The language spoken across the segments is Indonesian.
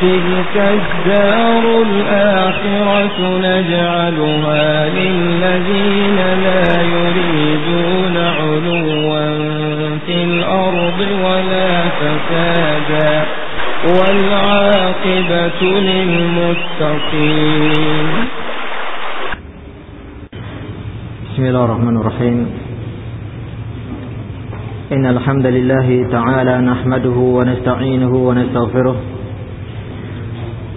تلك الدار الآخرة نجعلها للذين لا يريدون علوا في الأرض ولا فسادا والعاقبة للمتقين. بسم الله الرحمن الرحيم. إن الحمد لله تعالى نحمده ونستعينه ونستغفره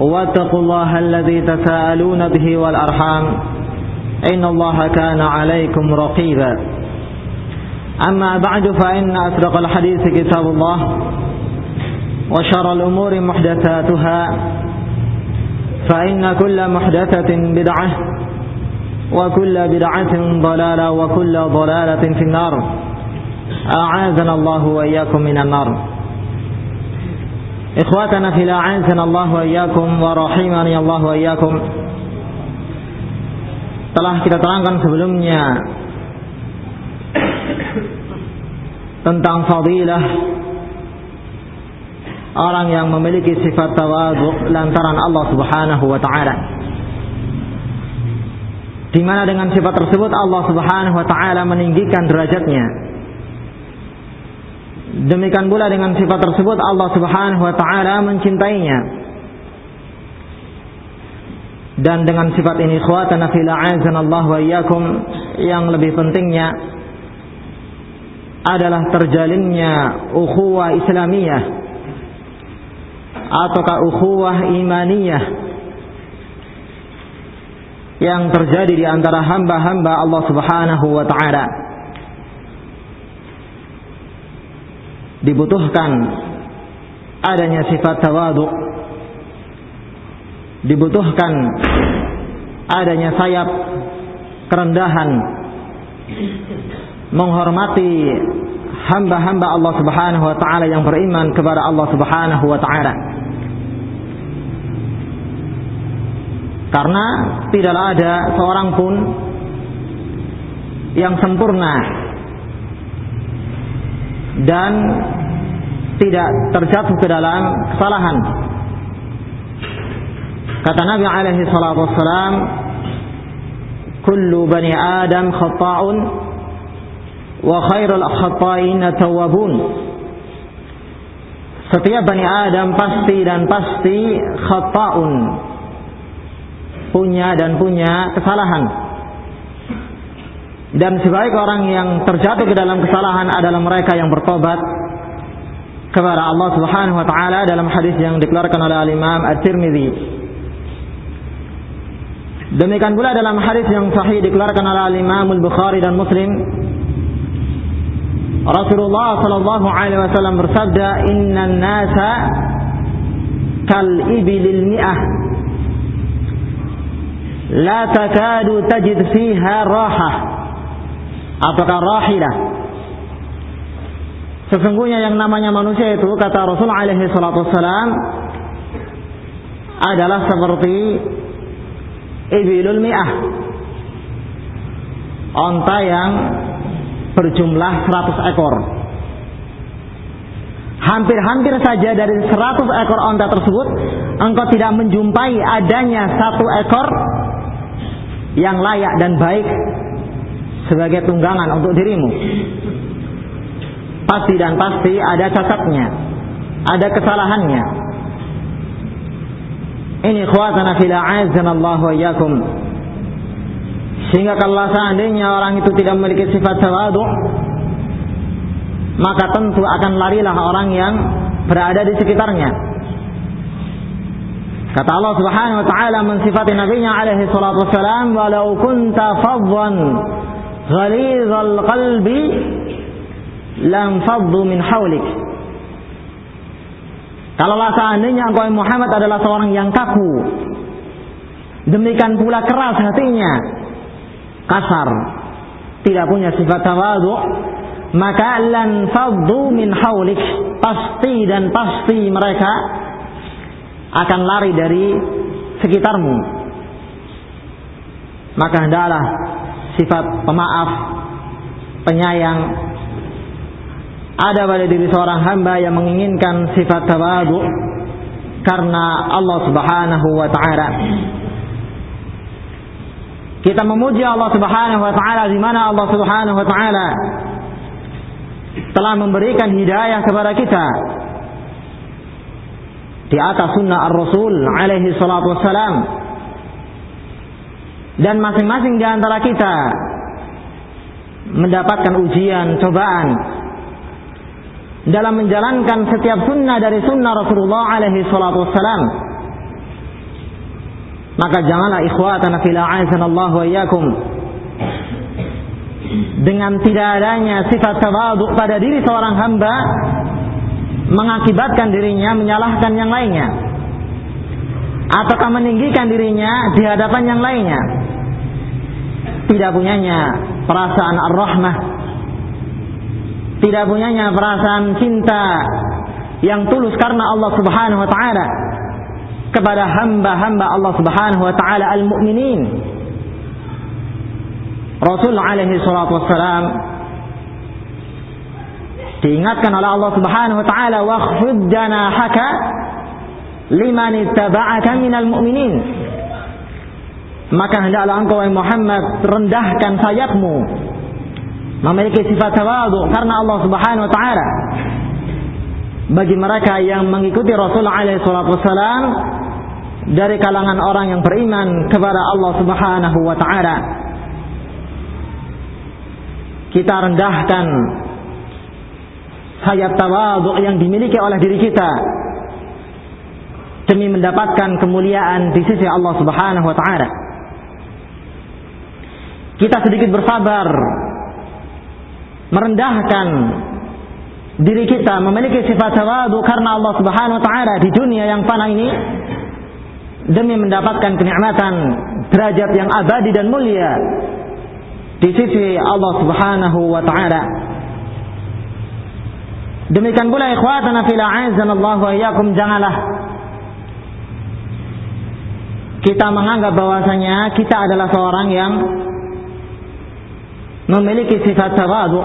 واتقوا الله الذي تساءلون به والأرحام إن الله كان عليكم رقيبا. أما بعد فإن أصدق الحديث كتاب الله وشر الأمور محدثاتها فإن كل محدثة بدعة وكل بدعة ضلالة وكل ضلالة في النار. أعاذنا الله وإياكم من النار. إخواتنا في أعاذنا الله وإياكم ورحمني الله وإياكم telah kita terangkan sebelumnya tentang fadilah orang yang memiliki sifat tawadhu lantaran Allah Subhanahu wa taala. Di mana dengan sifat tersebut Allah Subhanahu wa taala meninggikan derajatnya. Demikian pula dengan sifat tersebut Allah Subhanahu wa taala mencintainya. Dan dengan sifat ini ikhwatana fil Allah wa iyyakum yang lebih pentingnya adalah terjalinnya ukhuwah Islamiyah ataukah ukhuwah imaniyah yang terjadi di antara hamba-hamba Allah Subhanahu wa taala. Dibutuhkan adanya sifat tawadhu dibutuhkan adanya sayap kerendahan menghormati hamba-hamba Allah Subhanahu wa taala yang beriman kepada Allah Subhanahu wa taala. Karena tidaklah ada seorang pun yang sempurna dan tidak terjatuh ke dalam kesalahan Kata Nabi alaihi salatu wassalam, "Kullu bani Adam khata'un wa khairul khata'in tawwabun." Setiap bani Adam pasti dan pasti khata'un. Punya dan punya kesalahan. Dan sebaik orang yang terjatuh ke dalam kesalahan adalah mereka yang bertobat kepada Allah Subhanahu wa taala dalam hadis yang dikeluarkan oleh Al Imam At-Tirmidzi. Demikian pula dalam hadis yang sahih dikeluarkan oleh Imam Al-Bukhari dan Muslim Rasulullah sallallahu alaihi wasallam bersabda innan nasa kal ibilil mi'ah. La takadu tajid fiha rahah apakah rahilah Sesungguhnya yang namanya manusia itu kata Rasul alaihi salatu adalah seperti ibilul mi'ah. Onta yang berjumlah 100 ekor. Hampir-hampir saja dari 100 ekor onta tersebut engkau tidak menjumpai adanya satu ekor yang layak dan baik sebagai tunggangan untuk dirimu pasti dan pasti ada cacatnya ada kesalahannya Ini khuatana fil Allah wa iyyakum. Sehingga kalau seandainya orang itu tidak memiliki sifat tawadu, maka tentu akan larilah orang yang berada di sekitarnya. Kata Allah Subhanahu wa taala mensifati nabinya alaihi salatu wassalam, "Walau kunta faddan ghalizal qalbi lam faddu min hawlik." Kalaulah seandainya engkau Muhammad adalah seorang yang kaku, demikian pula keras hatinya, kasar, tidak punya sifat tawadu, maka lan faddu min haulik pasti dan pasti mereka akan lari dari sekitarmu maka hendaklah sifat pemaaf penyayang. Ada pada diri seorang hamba yang menginginkan sifat tawadu karena Allah Subhanahu wa taala. Kita memuji Allah Subhanahu wa taala di mana Allah Subhanahu wa taala telah memberikan hidayah kepada kita. Di atas sunnah Ar-Rasul alaihi salatu wassalam dan masing-masing di antara kita mendapatkan ujian, cobaan dalam menjalankan setiap sunnah dari sunnah Rasulullah alaihi salatu wassalam. Maka janganlah ikhwatana fil a'azanallahu wa iyyakum dengan tidak adanya sifat tawadhu pada diri seorang hamba mengakibatkan dirinya menyalahkan yang lainnya ataukah meninggikan dirinya di hadapan yang lainnya tidak punyanya perasaan ar-rahmah. Tidak punyanya perasaan cinta yang tulus karena Allah Subhanahu wa taala kepada hamba-hamba Allah Subhanahu wa taala al-mu'minin. Rasul alaihi salatu wassalam diingatkan oleh Allah Subhanahu wa taala wakhfid janahaka liman ittaba'aka minal mu'minin maka hendaklah engkau wahai Muhammad rendahkan sayapmu. Memiliki sifat tawadhu karena Allah Subhanahu wa taala. Bagi mereka yang mengikuti Rasul alaihi wassalam dari kalangan orang yang beriman kepada Allah Subhanahu wa taala. Kita rendahkan sayap tawadhu yang dimiliki oleh diri kita demi mendapatkan kemuliaan di sisi Allah Subhanahu wa taala. Kita sedikit bersabar merendahkan diri kita memiliki sifat tawadhu karena Allah Subhanahu wa taala di dunia yang fana ini demi mendapatkan kenikmatan derajat yang abadi dan mulia di sisi Allah Subhanahu wa taala. Demikian pula ikhwatana fil Allah wa iyyakum janganlah kita menganggap bahwasanya kita adalah seorang yang memiliki sifat tawadu.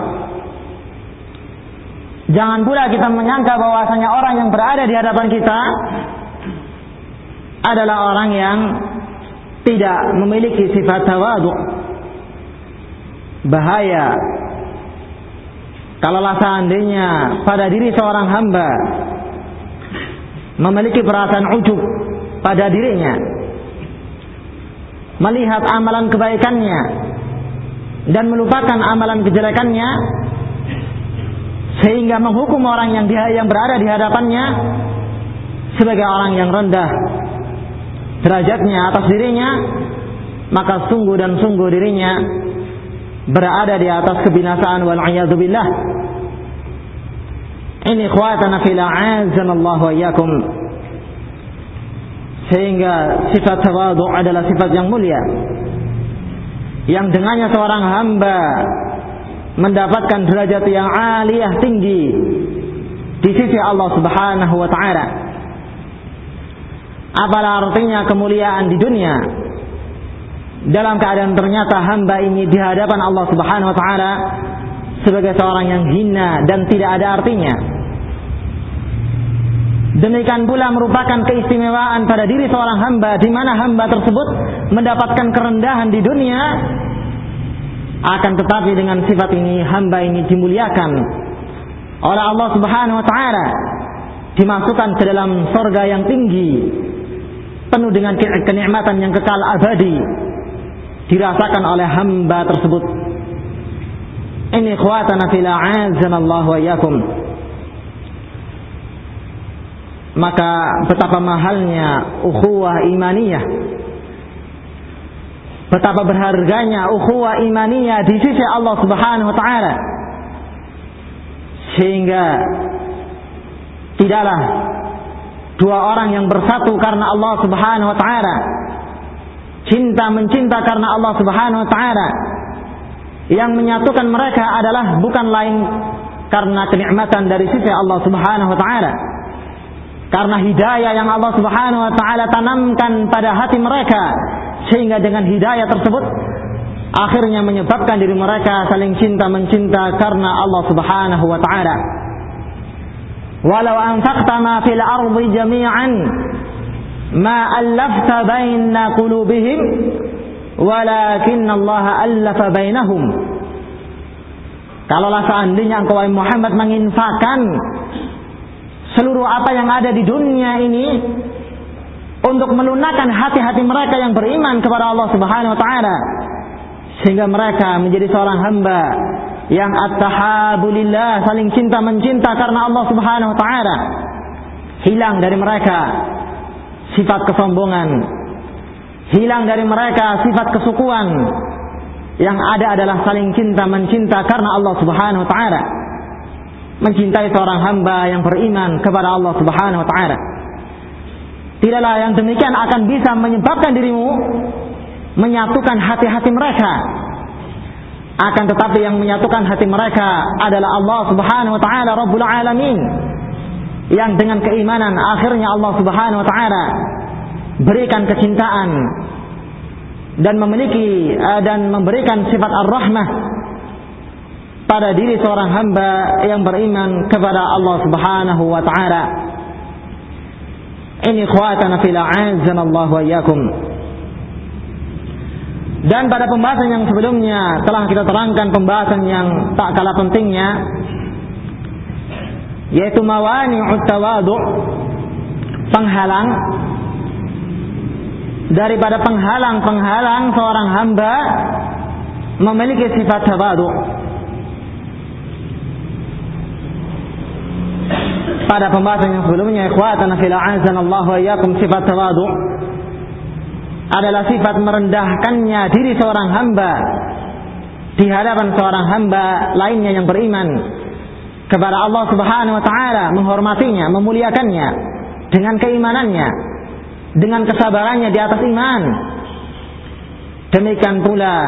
Jangan pula kita menyangka bahwasanya orang yang berada di hadapan kita adalah orang yang tidak memiliki sifat tawadu bahaya kalaulah seandainya pada diri seorang hamba memiliki perasaan ujub pada dirinya melihat amalan kebaikannya dan melupakan amalan kejelekannya sehingga menghukum orang yang dia yang berada di hadapannya sebagai orang yang rendah derajatnya atas dirinya maka sungguh dan sungguh dirinya berada di atas kebinasaan wal billah. Ini ikhwatana fil Allah wa. Sehingga sifat tawadhu adalah sifat yang mulia. Yang dengannya seorang hamba mendapatkan derajat yang aliyah tinggi di sisi Allah Subhanahu wa taala. Apalah artinya kemuliaan di dunia? dalam keadaan ternyata hamba ini di hadapan Allah Subhanahu wa taala sebagai seorang yang hina dan tidak ada artinya. Demikian pula merupakan keistimewaan pada diri seorang hamba di mana hamba tersebut mendapatkan kerendahan di dunia akan tetapi dengan sifat ini hamba ini dimuliakan oleh Allah Subhanahu wa taala dimasukkan ke dalam sorga yang tinggi penuh dengan kenikmatan yang kekal abadi dirasakan oleh hamba tersebut. Ini khuatana fil a'azanallahu wa. Maka betapa mahalnya ukhuwah imaniyah. Betapa berharganya ukhuwah imaniyah di sisi Allah Subhanahu wa taala. Sehingga tidaklah dua orang yang bersatu karena Allah Subhanahu wa taala cinta mencinta karena Allah Subhanahu wa taala yang menyatukan mereka adalah bukan lain karena kenikmatan dari sisi Allah Subhanahu wa taala karena hidayah yang Allah Subhanahu wa taala tanamkan pada hati mereka. Sehingga dengan hidayah tersebut akhirnya menyebabkan diri mereka saling cinta mencinta karena Allah Subhanahu wa taala. Walau anfaqta ma fil ardi jami'an ma allafta baina qulubihim walakin Allah allafa bainahum. Kalaulah seandainya engkau Muhammad menginfakkan seluruh apa yang ada di dunia ini untuk melunakkan hati-hati mereka yang beriman kepada Allah Subhanahu wa taala sehingga mereka menjadi seorang hamba yang at-tahabulillah saling cinta mencinta karena Allah Subhanahu wa taala hilang dari mereka sifat kesombongan. Hilang dari mereka sifat kesukuan. Yang ada adalah saling cinta mencinta karena Allah Subhanahu wa taala. Mencintai seorang hamba yang beriman kepada Allah Subhanahu wa taala. Tidaklah yang demikian akan bisa menyebabkan dirimu menyatukan hati-hati mereka. Akan tetapi yang menyatukan hati mereka adalah Allah Subhanahu wa taala Rabbul Alamin yang dengan keimanan akhirnya Allah Subhanahu wa taala berikan kecintaan dan memiliki uh, dan memberikan sifat ar-rahmah pada diri seorang hamba yang beriman kepada Allah Subhanahu wa taala. Ini khawatana fil a'azzana Allah wa iyyakum. Dan pada pembahasan yang sebelumnya telah kita terangkan pembahasan yang tak kalah pentingnya yaitu mawani tawadu penghalang daripada penghalang-penghalang seorang hamba memiliki sifat tawadu pada pembahasan yang sebelumnya ikhwatan fil azan Allah wa sifat tawadu adalah sifat merendahkannya diri seorang hamba di hadapan seorang hamba lainnya yang beriman kepada Allah Subhanahu wa taala, menghormatinya, memuliakannya dengan keimanannya, dengan kesabarannya di atas iman. Demikian pula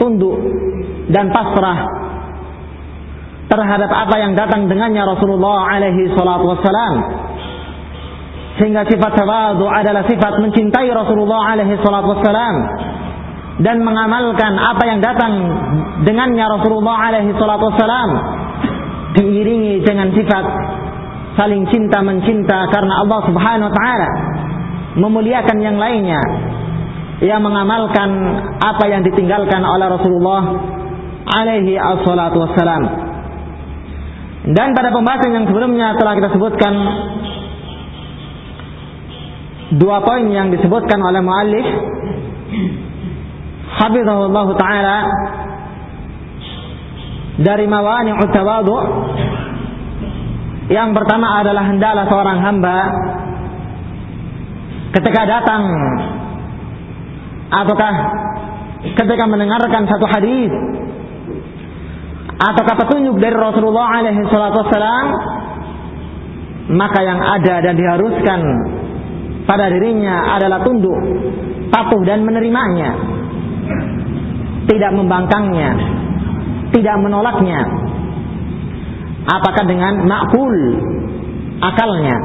tunduk dan pasrah terhadap apa yang datang dengannya Rasulullah alaihi salatu wassalam. Sehingga sifat tawadu adalah sifat mencintai Rasulullah alaihi salatu wassalam. Dan mengamalkan apa yang datang dengannya Rasulullah alaihi salatu wassalam. Diiringi dengan sifat saling cinta mencinta karena Allah Subhanahu wa taala. Memuliakan yang lainnya. Yang mengamalkan apa yang ditinggalkan oleh Rasulullah alaihi assalatu wassalam dan pada pembahasan yang sebelumnya telah kita sebutkan dua poin yang disebutkan oleh muallif Habibullah taala dari mawani utawadu yang pertama adalah hendaklah seorang hamba ketika datang ataukah ketika mendengarkan satu hadis ataukah petunjuk dari Rasulullah alaihi salatu wasalam maka yang ada dan diharuskan pada dirinya adalah tunduk patuh dan menerimanya tidak membangkangnya tidak menolaknya. Apakah dengan makul akalnya?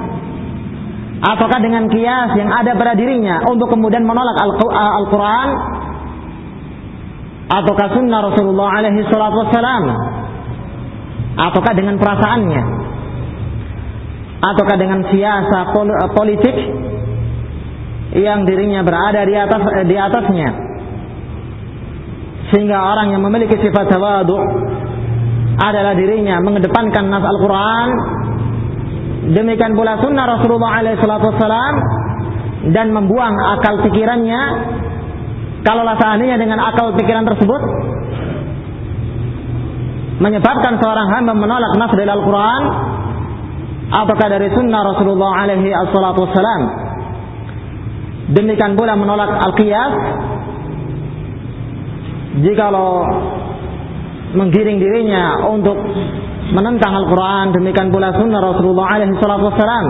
Apakah dengan kias yang ada pada dirinya untuk kemudian menolak Al-Quran? Ataukah sunnah Rasulullah alaihi salatu wassalam? Ataukah dengan perasaannya? Ataukah dengan siasa politik yang dirinya berada di atas di atasnya? Sehingga orang yang memiliki sifat tawadu adalah dirinya mengedepankan nas Al-Quran. Demikian pula sunnah Rasulullah SAW dan membuang akal pikirannya kalaulah seandainya dengan akal pikiran tersebut menyebabkan seorang hamba menolak nas dari Al-Quran apakah dari sunnah Rasulullah alaihi assalatu wassalam? Demikian pula menolak Al-Qiyas jikalau menggiring dirinya untuk menentang Al-Quran demikian pula sunnah Rasulullah alaihi salatu wassalam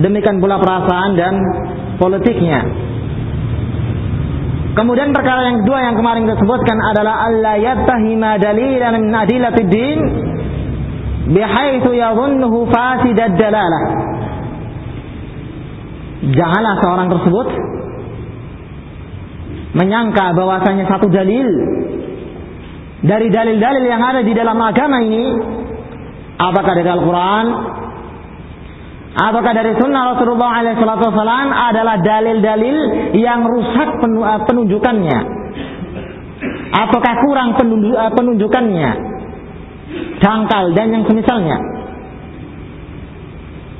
demikian pula perasaan dan politiknya Kemudian perkara yang kedua yang kemarin kita sebutkan adalah alla yattahima dalilan min adilatid din bihaitsu yadhunnuhu fasidad dalalah. Janganlah seorang tersebut menyangka bahwasanya satu dalil dari dalil-dalil yang ada di dalam agama ini apakah dari Al-Quran Apakah dari sunnah Rasulullah SAW adalah dalil-dalil yang rusak eh, penunjukannya? Apakah kurang eh, penunjukannya? Dangkal dan yang semisalnya.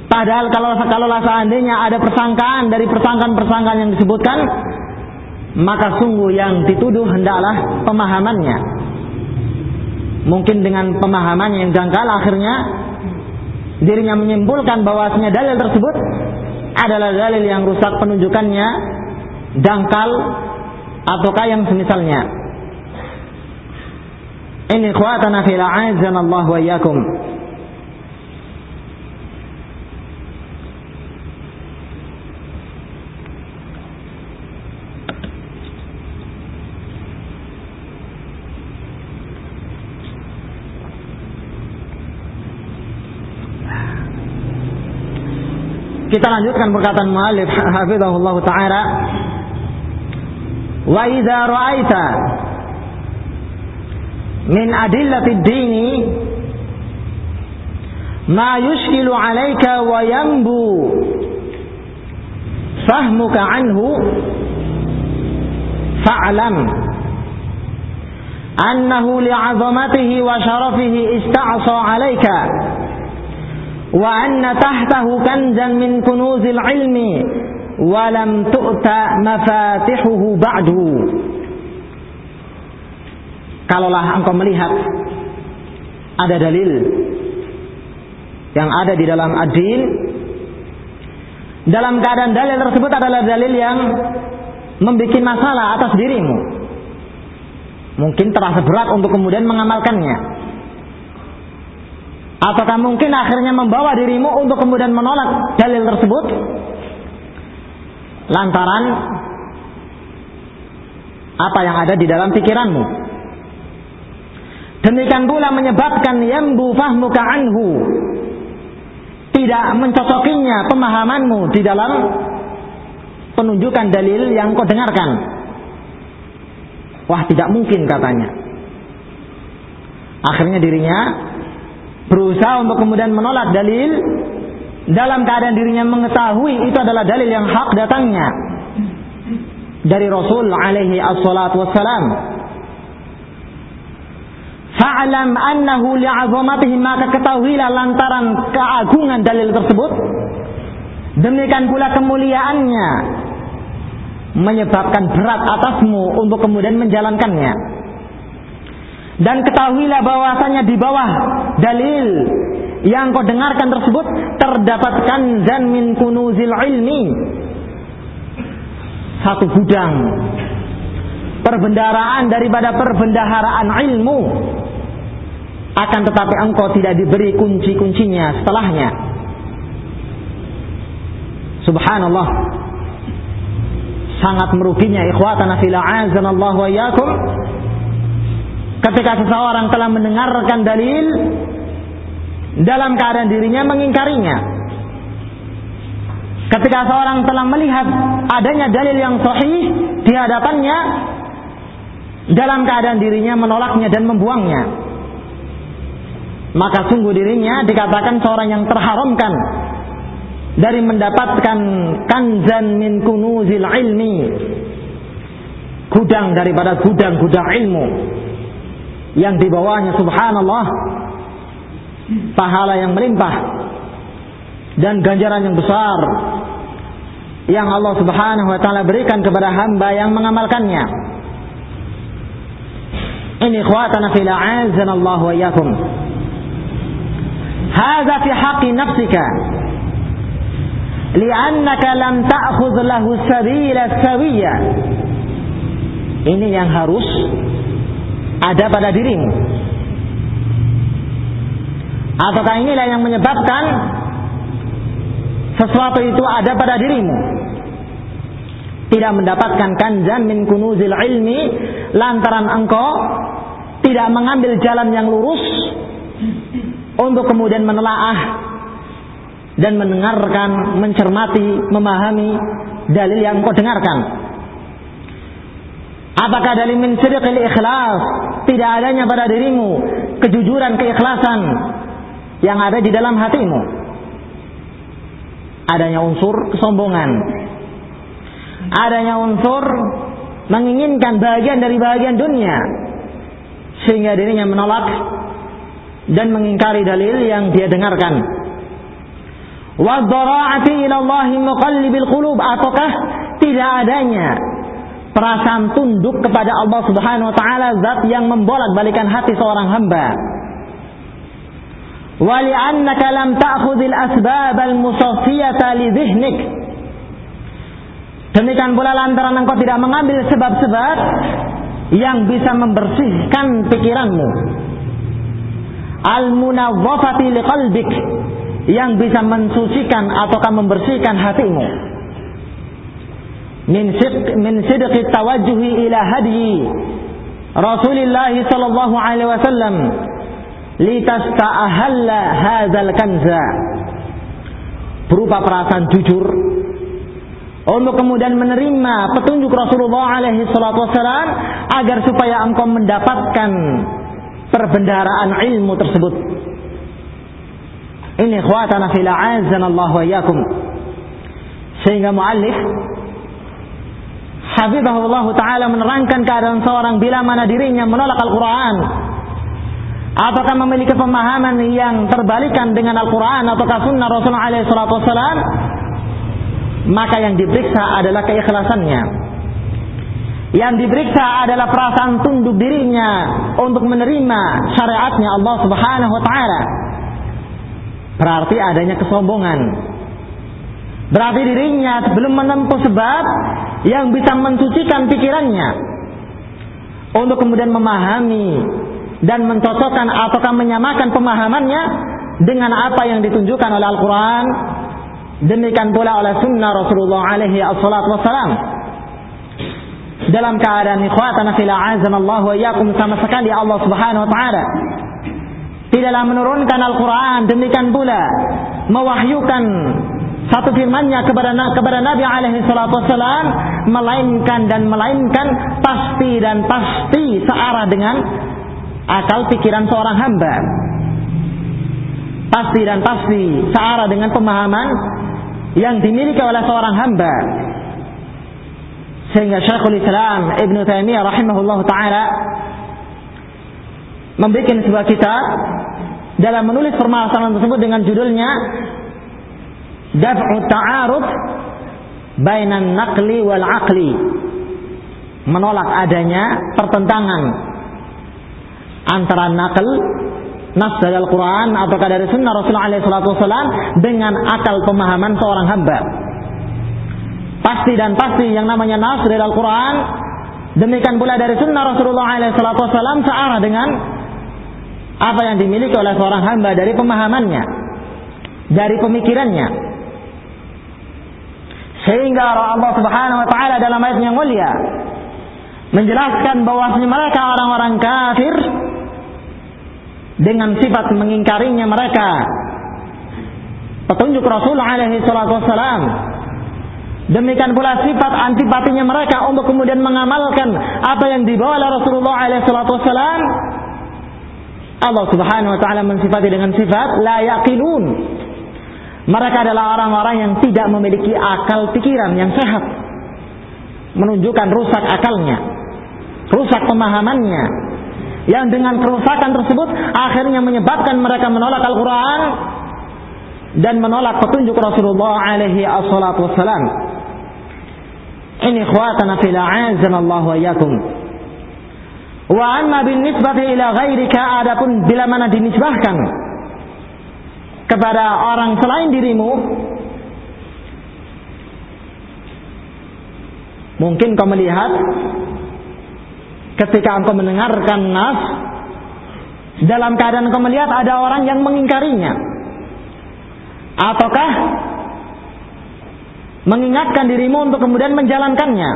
Padahal kalau kalau seandainya ada persangkaan dari persangkaan-persangkaan yang disebutkan, maka sungguh yang dituduh hendaklah pemahamannya. Mungkin dengan pemahamannya yang dangkal akhirnya dirinya menyimpulkan bahwasanya dalil tersebut adalah dalil yang rusak penunjukannya, dangkal ataukah yang semisalnya. Ini kuatana fil Allah wa. Kita lanjutkan perkataan muallif hafizahullah taala. Wa idza ra'aita min adillati ad-dini ma yushkilu 'alayka wa yanbu fahmuka anhu fa'lam annahu li'azamatihi wa sharafihi ista'sa 'alayka wa anna tahtahu kanzan min kunuzil ilmi wa lam tu'ta mafatihuhu ba'du. Kalaulah engkau melihat ada dalil yang ada di dalam adil dalam keadaan dalil tersebut adalah dalil yang membuat masalah atas dirimu. Mungkin terasa berat untuk kemudian mengamalkannya Apakah mungkin akhirnya membawa dirimu untuk kemudian menolak dalil tersebut? Lantaran apa yang ada di dalam pikiranmu. Demikian pula menyebabkan yambu fahmuka anhu. Tidak mencocokinya pemahamanmu di dalam penunjukan dalil yang kau dengarkan. Wah tidak mungkin katanya. Akhirnya dirinya berusaha untuk kemudian menolak dalil dalam keadaan dirinya mengetahui itu adalah dalil yang hak datangnya dari Rasul alaihi assalatu wassalam. Fa'lam annahu li'azamatihi maka ketahuilah lantaran keagungan dalil tersebut demikian pula kemuliaannya menyebabkan berat atasmu untuk kemudian menjalankannya. Dan ketahuilah bahwasanya di bawah dalil yang kau dengarkan tersebut terdapat kanzan min kunuzil ilmi. Satu gudang perbendaraan daripada perbendaharaan ilmu. Akan tetapi engkau tidak diberi kunci-kuncinya setelahnya. Subhanallah. Sangat meruginya ikhwatana fil azanallahu wa ketika seseorang telah mendengarkan dalil dalam keadaan dirinya mengingkarinya. Ketika seorang telah melihat adanya dalil yang sahih di hadapannya dalam keadaan dirinya menolaknya dan membuangnya. Maka sungguh dirinya dikatakan seorang yang terharamkan dari mendapatkan kanzan min kunuzil ilmi. Gudang daripada gudang-gudang ilmu yang dibawanya subhanallah pahala yang melimpah dan ganjaran yang besar yang Allah Subhanahu wa taala berikan kepada hamba yang mengamalkannya. Ini ikhwatana fil a'azana Allah wa iyyakum. Hadza fi haqqi nafsika. Li'annaka lam ta'khudh lahu sabila sawiyya. Ini yang harus ada pada dirimu. Ataukah inilah yang menyebabkan sesuatu itu ada pada dirimu? Tidak mendapatkan kanzan min kunuzil ilmi lantaran engkau tidak mengambil jalan yang lurus untuk kemudian menelaah dan mendengarkan, mencermati, memahami dalil yang kau dengarkan. Apakah dalil min ikhlas tidak adanya pada dirimu kejujuran keikhlasan yang ada di dalam hatimu. Adanya unsur kesombongan. Adanya unsur menginginkan bagian dari bagian dunia. Sehingga dirinya menolak dan mengingkari dalil yang dia dengarkan. Wadhara'ati ila Allah muqallibil qulub ataukah tidak adanya perasaan tunduk kepada Allah Subhanahu wa taala zat yang membolak-balikan hati seorang hamba ولأنك لم تأخذ الأسباب المصفية لذهنك Demikian pula lantaran engkau tidak mengambil sebab-sebab yang bisa membersihkan pikiranmu. Al-munawwafati liqalbik yang bisa mensucikan ataukah membersihkan hatimu. Min sidq min sidqi tawajjuhi ila hadyi Rasulullah sallallahu alaihi wasallam litasta'ahalla hadzal kanza berupa perasaan jujur untuk kemudian menerima petunjuk Rasulullah alaihi salatu wasalam agar supaya engkau mendapatkan perbendaharaan ilmu tersebut. Ini khawatana fil Allah wa iyyakum. Sehingga muallif Hafizahullah Ta'ala menerangkan keadaan seorang bila mana dirinya menolak Al-Quran apakah memiliki pemahaman yang terbalikan dengan Al-Quran ataukah sunnah Rasulullah SAW maka yang diperiksa adalah keikhlasannya yang diperiksa adalah perasaan tunduk dirinya untuk menerima syariatnya Allah Subhanahu wa taala. Berarti adanya kesombongan. Berarti dirinya belum menempuh sebab yang bisa mensucikan pikirannya. Untuk kemudian memahami dan mencocokkan ataukah menyamakan pemahamannya dengan apa yang ditunjukkan oleh Al-Quran. Demikian pula oleh sunnah Rasulullah alaihi wassalam. Dalam keadaan ikhwatana fil Allah wa iyyakum sama sekali Allah Subhanahu wa taala tidaklah menurunkan Al-Quran. Demikian pula mewahyukan satu firmannya kepada kepada Nabi alaihi salatu wasalam melainkan dan melainkan pasti dan pasti searah dengan akal pikiran seorang hamba. Pasti dan pasti searah dengan pemahaman yang dimiliki oleh seorang hamba. Sehingga Syekhul Islam Ibn Taimiyah rahimahullah taala membuat sebuah kitab dalam menulis permasalahan tersebut dengan judulnya Daf'u Ta'aruf Bainan Naqli wal Aqli menolak adanya pertentangan antara nakal nas dari Al-Quran ataukah dari sunnah Rasulullah SAW dengan akal pemahaman seorang hamba. Pasti dan pasti yang namanya nas dari Al-Quran demikian pula dari sunnah Rasulullah SAW searah dengan apa yang dimiliki oleh seorang hamba dari pemahamannya, dari pemikirannya. Sehingga Allah Subhanahu wa taala dalam ayat yang mulia menjelaskan bahwasanya mereka orang-orang kafir dengan sifat mengingkarinya mereka. Petunjuk Rasul alaihi salatu wassalam. Demikian pula sifat antipatinya mereka untuk kemudian mengamalkan apa yang dibawa oleh Rasulullah alaihi wassalam. Allah subhanahu wa ta'ala mensifati dengan sifat la yaqilun mereka adalah orang-orang yang tidak memiliki akal pikiran yang sehat menunjukkan rusak akalnya rusak pemahamannya yang dengan kerusakan tersebut akhirnya menyebabkan mereka menolak Al-Quran dan menolak petunjuk Rasulullah alaihi wassalam. Ini khawatana fil a'azanallahu wa iyyakum. Wa amma bin nisbati ila ghairika adapun bila mana dinisbahkan kepada orang selain dirimu mungkin kau melihat ketika engkau mendengarkan nas dalam keadaan engkau melihat ada orang yang mengingkarinya. Ataukah mengingatkan dirimu untuk kemudian menjalankannya?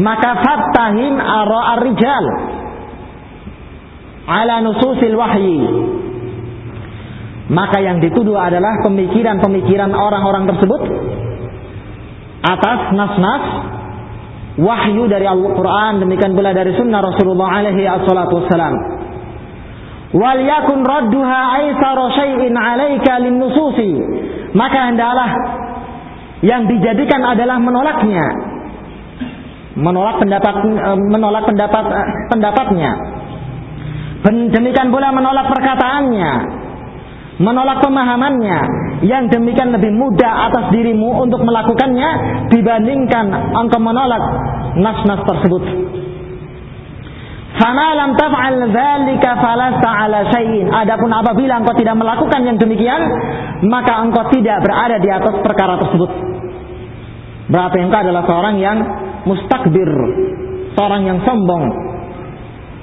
Maka fattahim ara ar-rijal ala nususil wahyi maka yang dituduh adalah pemikiran-pemikiran orang-orang tersebut atas nas-nas wahyu dari Al-Quran demikian pula dari sunnah Rasulullah alaihi assalatu wassalam. Wal yakun radduha aisara syai'in alaika lin nususi maka hendaklah yang dijadikan adalah menolaknya. Menolak pendapat eh, menolak pendapat eh, pendapatnya. Demikian pula menolak perkataannya, menolak pemahamannya yang demikian lebih mudah atas dirimu untuk melakukannya dibandingkan engkau menolak nas-nas tersebut. Fama lam taf'al dzalika falasta ala syai'in. Adapun apabila engkau tidak melakukan yang demikian, maka engkau tidak berada di atas perkara tersebut. Berarti engkau adalah seorang yang mustakbir, seorang yang sombong,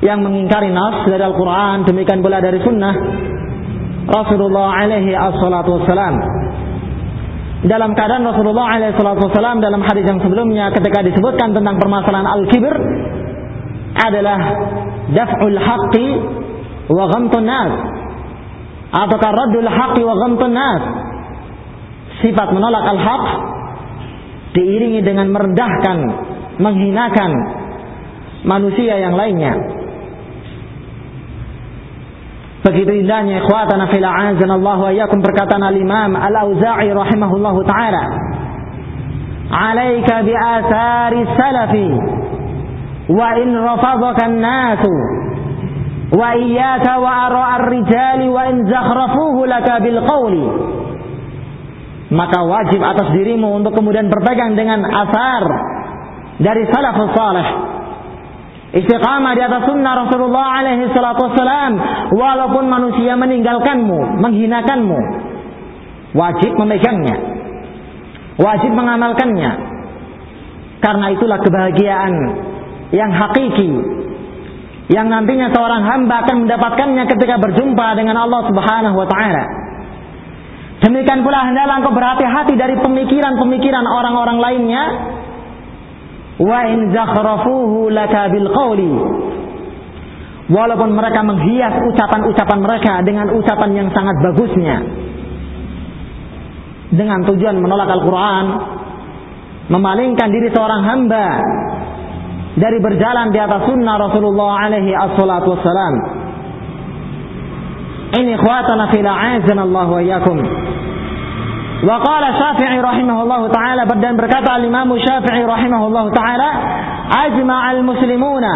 yang mengingkari nas dari Al-Quran, demikian pula dari sunnah Rasulullah alaihi assalatu wassalam. Dalam keadaan Rasulullah alaihi assalatu wassalam dalam hadis yang sebelumnya ketika disebutkan tentang permasalahan al-kibir adalah daf'ul haqqi wa ghamtun nas atau raddul haqqi wa ghamtun nas sifat menolak al-haq diiringi dengan merendahkan, menghinakan manusia yang lainnya. Begitu indahnya ikhwatana fil Allah wa iyyakum perkataan al-Imam Al-Auza'i rahimahullahu taala. Alaika bi athari salafi wa in rafadhaka an-nasu wa iyyaka wa ara ar-rijali wa in zakhrafuhu laka bil qawli maka wajib atas dirimu untuk kemudian berpegang dengan asar dari salafus salih istiqamah di atas sunnah Rasulullah alaihi salatu wassalam. Walaupun manusia meninggalkanmu menghinakanmu. Wajib memegangnya. Wajib mengamalkannya. Karena itulah kebahagiaan yang hakiki. Yang nantinya seorang hamba akan mendapatkannya ketika berjumpa dengan Allah Subhanahu wa taala. Demikian pula hendaklah engkau berhati-hati dari pemikiran-pemikiran orang-orang lainnya. Wa in zakhrafuhu laka bil qawli. Walaupun mereka menghias ucapan-ucapan mereka dengan ucapan yang sangat bagusnya. Dengan tujuan menolak Al-Quran. Memalingkan diri seorang hamba. Dari berjalan di atas sunnah Rasulullah alaihi assalatu wassalam. Ini ikhwatana fil a'azana Allah wa iyyakum. Wa Syafi'i rahimahullah taala dan berkata Imam Syafi'i rahimahullah taala ajma'al muslimuna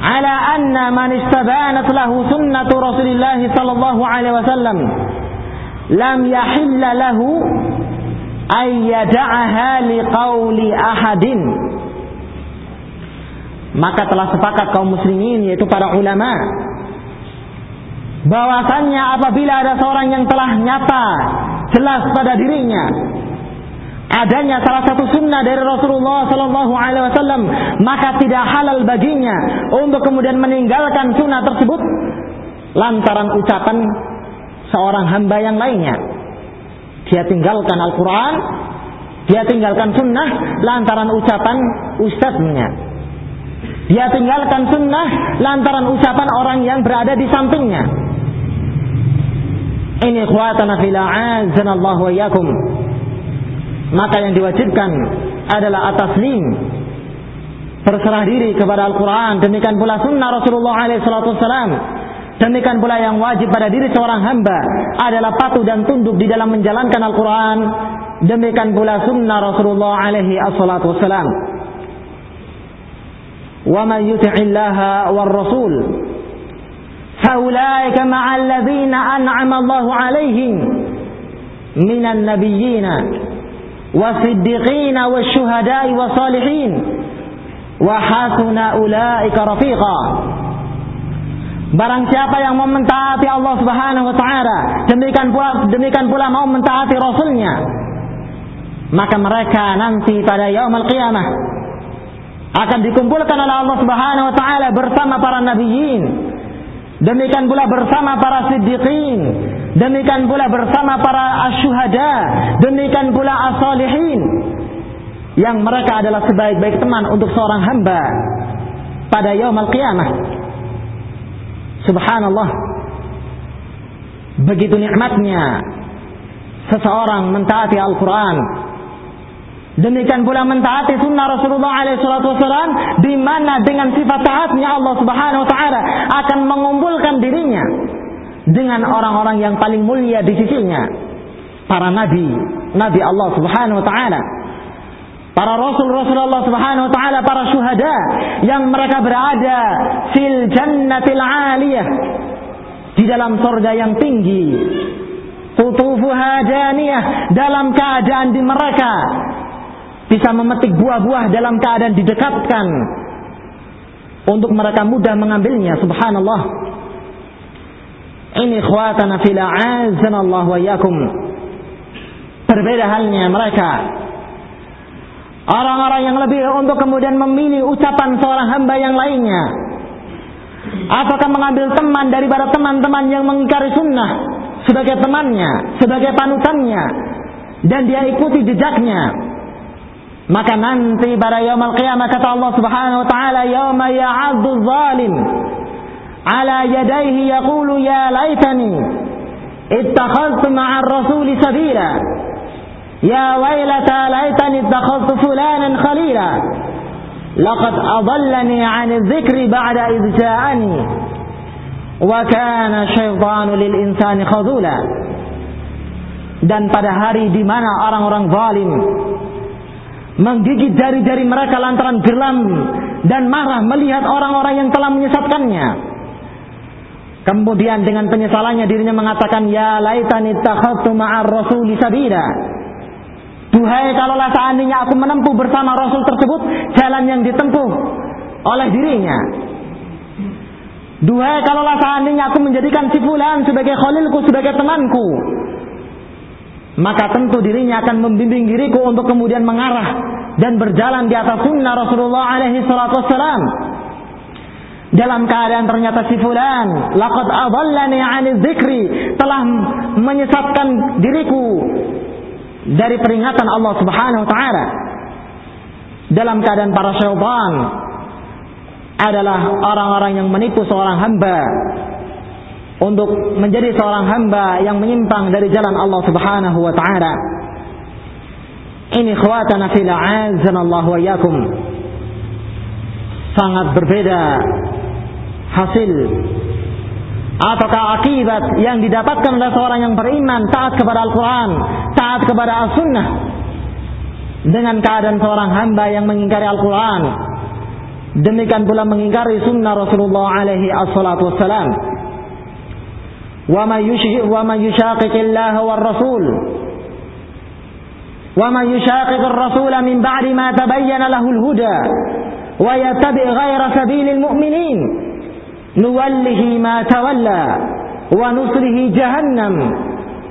ala anna man istabanat lahu sunnatu Rasulillah sallallahu alaihi wasallam lam yahilla lahu ay yad'aha liqauli ahadin. Maka telah sepakat kaum muslimin yaitu para ulama bahwasannya apabila ada seorang yang telah nyata jelas pada dirinya. Adanya salah satu sunnah dari Rasulullah Sallallahu Alaihi Wasallam maka tidak halal baginya untuk kemudian meninggalkan sunnah tersebut lantaran ucapan seorang hamba yang lainnya. Dia tinggalkan Al-Quran dia tinggalkan sunnah lantaran ucapan ustadznya. Dia tinggalkan sunnah lantaran ucapan orang yang berada di sampingnya ini ikhwatana fil Allah wa iyyakum. Maka yang diwajibkan adalah ataslim berserah diri kepada Al-Quran. Demikian pula sunnah Rasulullah SAW demikian pula yang wajib pada diri seorang hamba adalah patuh dan tunduk di dalam menjalankan Al-Quran. Demikian pula sunnah Rasulullah alaihi wassalam. Wa man yuti'illaha war rasul فأولئك مع الذين أنعم الله عليهم من النبيين wasyuhada'i wasalihin wa hasuna ulaika rafiqa Barang siapa yang mau mentaati Allah Subhanahu wa taala, demikian pula demikian pula mau mentaati Rasulnya, maka mereka nanti pada yaumul qiyamah akan dikumpulkan oleh Allah Subhanahu wa taala bersama para nabiyyin. Demikian pula bersama para siddiqin, demikian pula bersama para asyuhada, demikian pula as-salihin yang mereka adalah sebaik-baik teman untuk seorang hamba pada yaumul qiyamah. Subhanallah. Begitu nikmatnya seseorang mentaati Al-Quran. Demikian pula mentaati sunnah Rasulullah SAW di mana dengan sifat taatnya Allah Subhanahu Wa Taala akan mengumpulkan dirinya dengan orang-orang yang paling mulia di sisinya, para nabi, nabi Allah Subhanahu Wa Taala. Para rasul Rasulullah Subhanahu wa taala, para syuhada yang mereka berada fil jannatil aliyah di dalam surga yang tinggi. Qutufuha daniyah dalam keadaan di mereka bisa memetik buah-buah dalam keadaan didekatkan untuk mereka mudah mengambilnya subhanallah ini khawatana fil azanallahu wa yakum berbeda halnya mereka Orang-orang yang lebih untuk kemudian memilih ucapan seorang hamba yang lainnya. Apakah mengambil teman daripada teman-teman yang mengingkari sunnah sebagai temannya, sebagai panutannya, dan dia ikuti jejaknya. Maka nanti pada yaumul qiyamah kata Allah Subhanahu wa taala, "Yauma ya'addu zalim ala yadayhi yaqulu ya laitani ittakhadhtu ma'ar rasuli sabila." يا ويلتى ليتني اتخذت فلانا خليلا لقد أضلني عن الذكر بعد إذ جاءني وكان الشيطان للإنسان خذولا dan pada hari di mana orang-orang zalim menggigit jari-jari mereka lantaran geram dan marah melihat orang-orang yang telah menyesatkannya. Kemudian dengan penyesalannya dirinya mengatakan ya laitani takhadtu ma'ar rasuli sabila. Duhai kalaulah seandainya aku menempuh bersama Rasul tersebut jalan yang ditempuh oleh dirinya. Duhai kalaulah seandainya aku menjadikan si fulan sebagai khalilku, sebagai temanku. Maka tentu dirinya akan membimbing diriku untuk kemudian mengarah dan berjalan di atas sunnah Rasulullah alaihi salatu wassalam. Dalam keadaan ternyata si fulan laqad adallani 'ani dzikri telah menyesatkan diriku dari peringatan Allah Subhanahu wa taala dalam keadaan para syaitan adalah orang-orang yang menipu seorang hamba untuk menjadi seorang hamba yang menyimpang dari jalan Allah Subhanahu wa taala. Ini khawatana fil Allah wa yakum. Sangat berbeda hasil ataukah akibat yang didapatkan oleh seorang yang beriman taat kepada Al-Quran, taat kepada As-Sunnah dengan keadaan seorang hamba yang mengingkari Al-Quran demikian pula mengingkari sunnah Rasulullah alaihi assalatu wassalam wa ma yushrik wa ma yushaqiqillah war rasul wa ma yushaqiq ar-rasul min ba'di ma tabayyana lahu al-huda wa yattabi' ghayra sabilil mu'minin nuwallihi ma tawalla wa nusrihi jahannam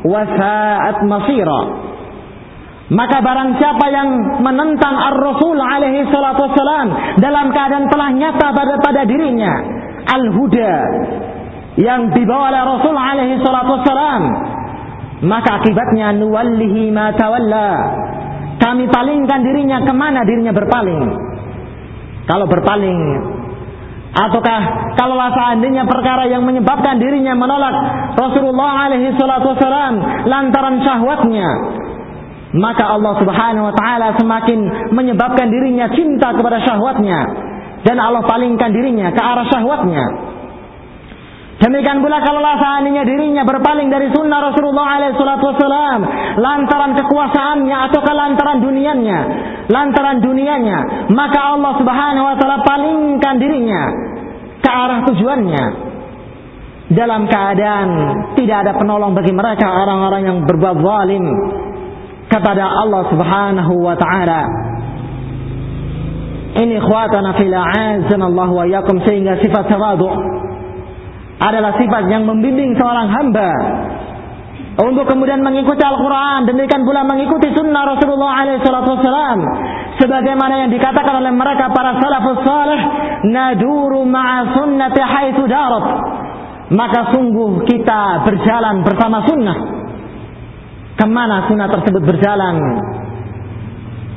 wa sa'at masira maka barang siapa yang menentang Ar-Rasul alaihi salatu wassalam dalam keadaan telah nyata pada, pada dirinya al-huda yang dibawa oleh Rasul alaihi salatu wassalam. Maka akibatnya nuwallihi ma tawalla. Kami palingkan dirinya ke mana dirinya berpaling. Kalau berpaling Ataukah kalau seandainya perkara yang menyebabkan dirinya menolak Rasulullah alaihi salatu wasalam lantaran syahwatnya maka Allah Subhanahu wa taala semakin menyebabkan dirinya cinta kepada syahwatnya. Dan Allah palingkan dirinya ke arah syahwatnya Demikian pula kalau seandainya dirinya berpaling dari sunnah Rasulullah SAW lantaran kekuasaannya atau lantaran dunianya, lantaran dunianya, maka Allah Subhanahu Wa Taala palingkan dirinya ke arah tujuannya dalam keadaan tidak ada penolong bagi mereka orang-orang yang berbuat zalim. kepada Allah Subhanahu wa taala. Ini ikhwatana fil Allah wa yakum sehingga sifat tawadu adalah sifat yang membimbing seorang hamba. Untuk kemudian mengikuti Al-Quran demikian pula mengikuti sunnah Rasulullah SAW sebagaimana yang dikatakan oleh mereka para salafus salih naduru ma'a sunnati haitsu darat. Maka sungguh kita berjalan bersama sunnah. Ke mana sunnah tersebut berjalan?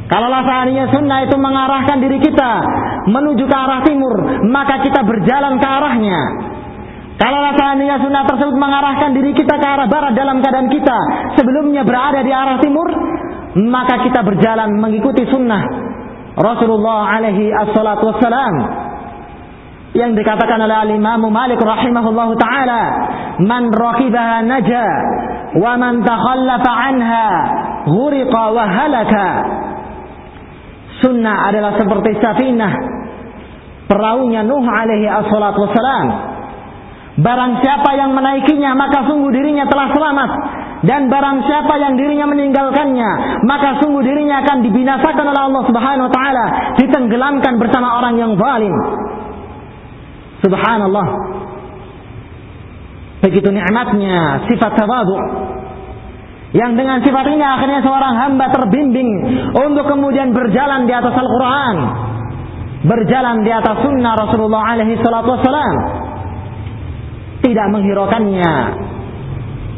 Kalau seandainya sunnah itu mengarahkan diri kita menuju ke arah timur maka kita berjalan ke arahnya kalau seandainya sunnah tersebut mengarahkan diri kita ke arah barat dalam keadaan kita sebelumnya berada di arah timur maka kita berjalan mengikuti sunnah Rasulullah alaihi assalatu wassalam. Yang dikatakan oleh al-Imam Malik rahimahullah taala man raqibaha naja wa man takhallafa anha ghuriqa wa halaka. Sunnah adalah seperti safinah perahunya Nuh alaihi assalatu wassalam barang siapa yang menaikinya maka sungguh dirinya telah selamat dan barang siapa yang dirinya meninggalkannya maka sungguh dirinya akan dibinasakan oleh Allah Subhanahu wa taala ditenggelamkan bersama orang yang zalim Subhanallah. Begitu nikmatnya sifat tawadu. Yang dengan sifat ini akhirnya seorang hamba terbimbing untuk kemudian berjalan di atas Al-Quran. Berjalan di atas sunnah Rasulullah alaihi salatu wassalam. Tidak menghiraukannya.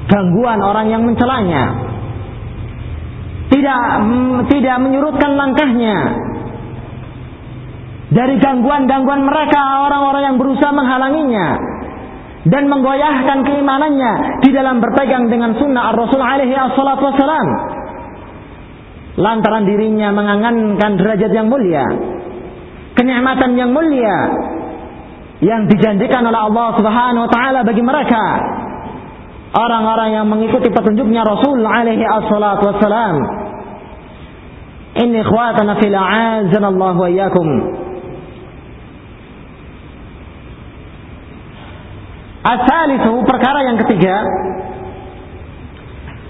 Gangguan orang yang mencelanya. Tidak tidak menyurutkan langkahnya dari gangguan-gangguan mereka orang-orang yang berusaha menghalanginya dan menggoyahkan keimanannya di dalam berpegang dengan sunnah Rasul alaihi assalatu lantaran dirinya mengangankan derajat yang mulia kenikmatan yang mulia yang dijanjikan oleh Allah Subhanahu wa taala bagi mereka. Orang-orang yang mengikuti petunjuknya Rasul alaihi assalatu wassalam. Ini ikhwatana fil a'azanallahu wa iyyakum. Itu perkara yang ketiga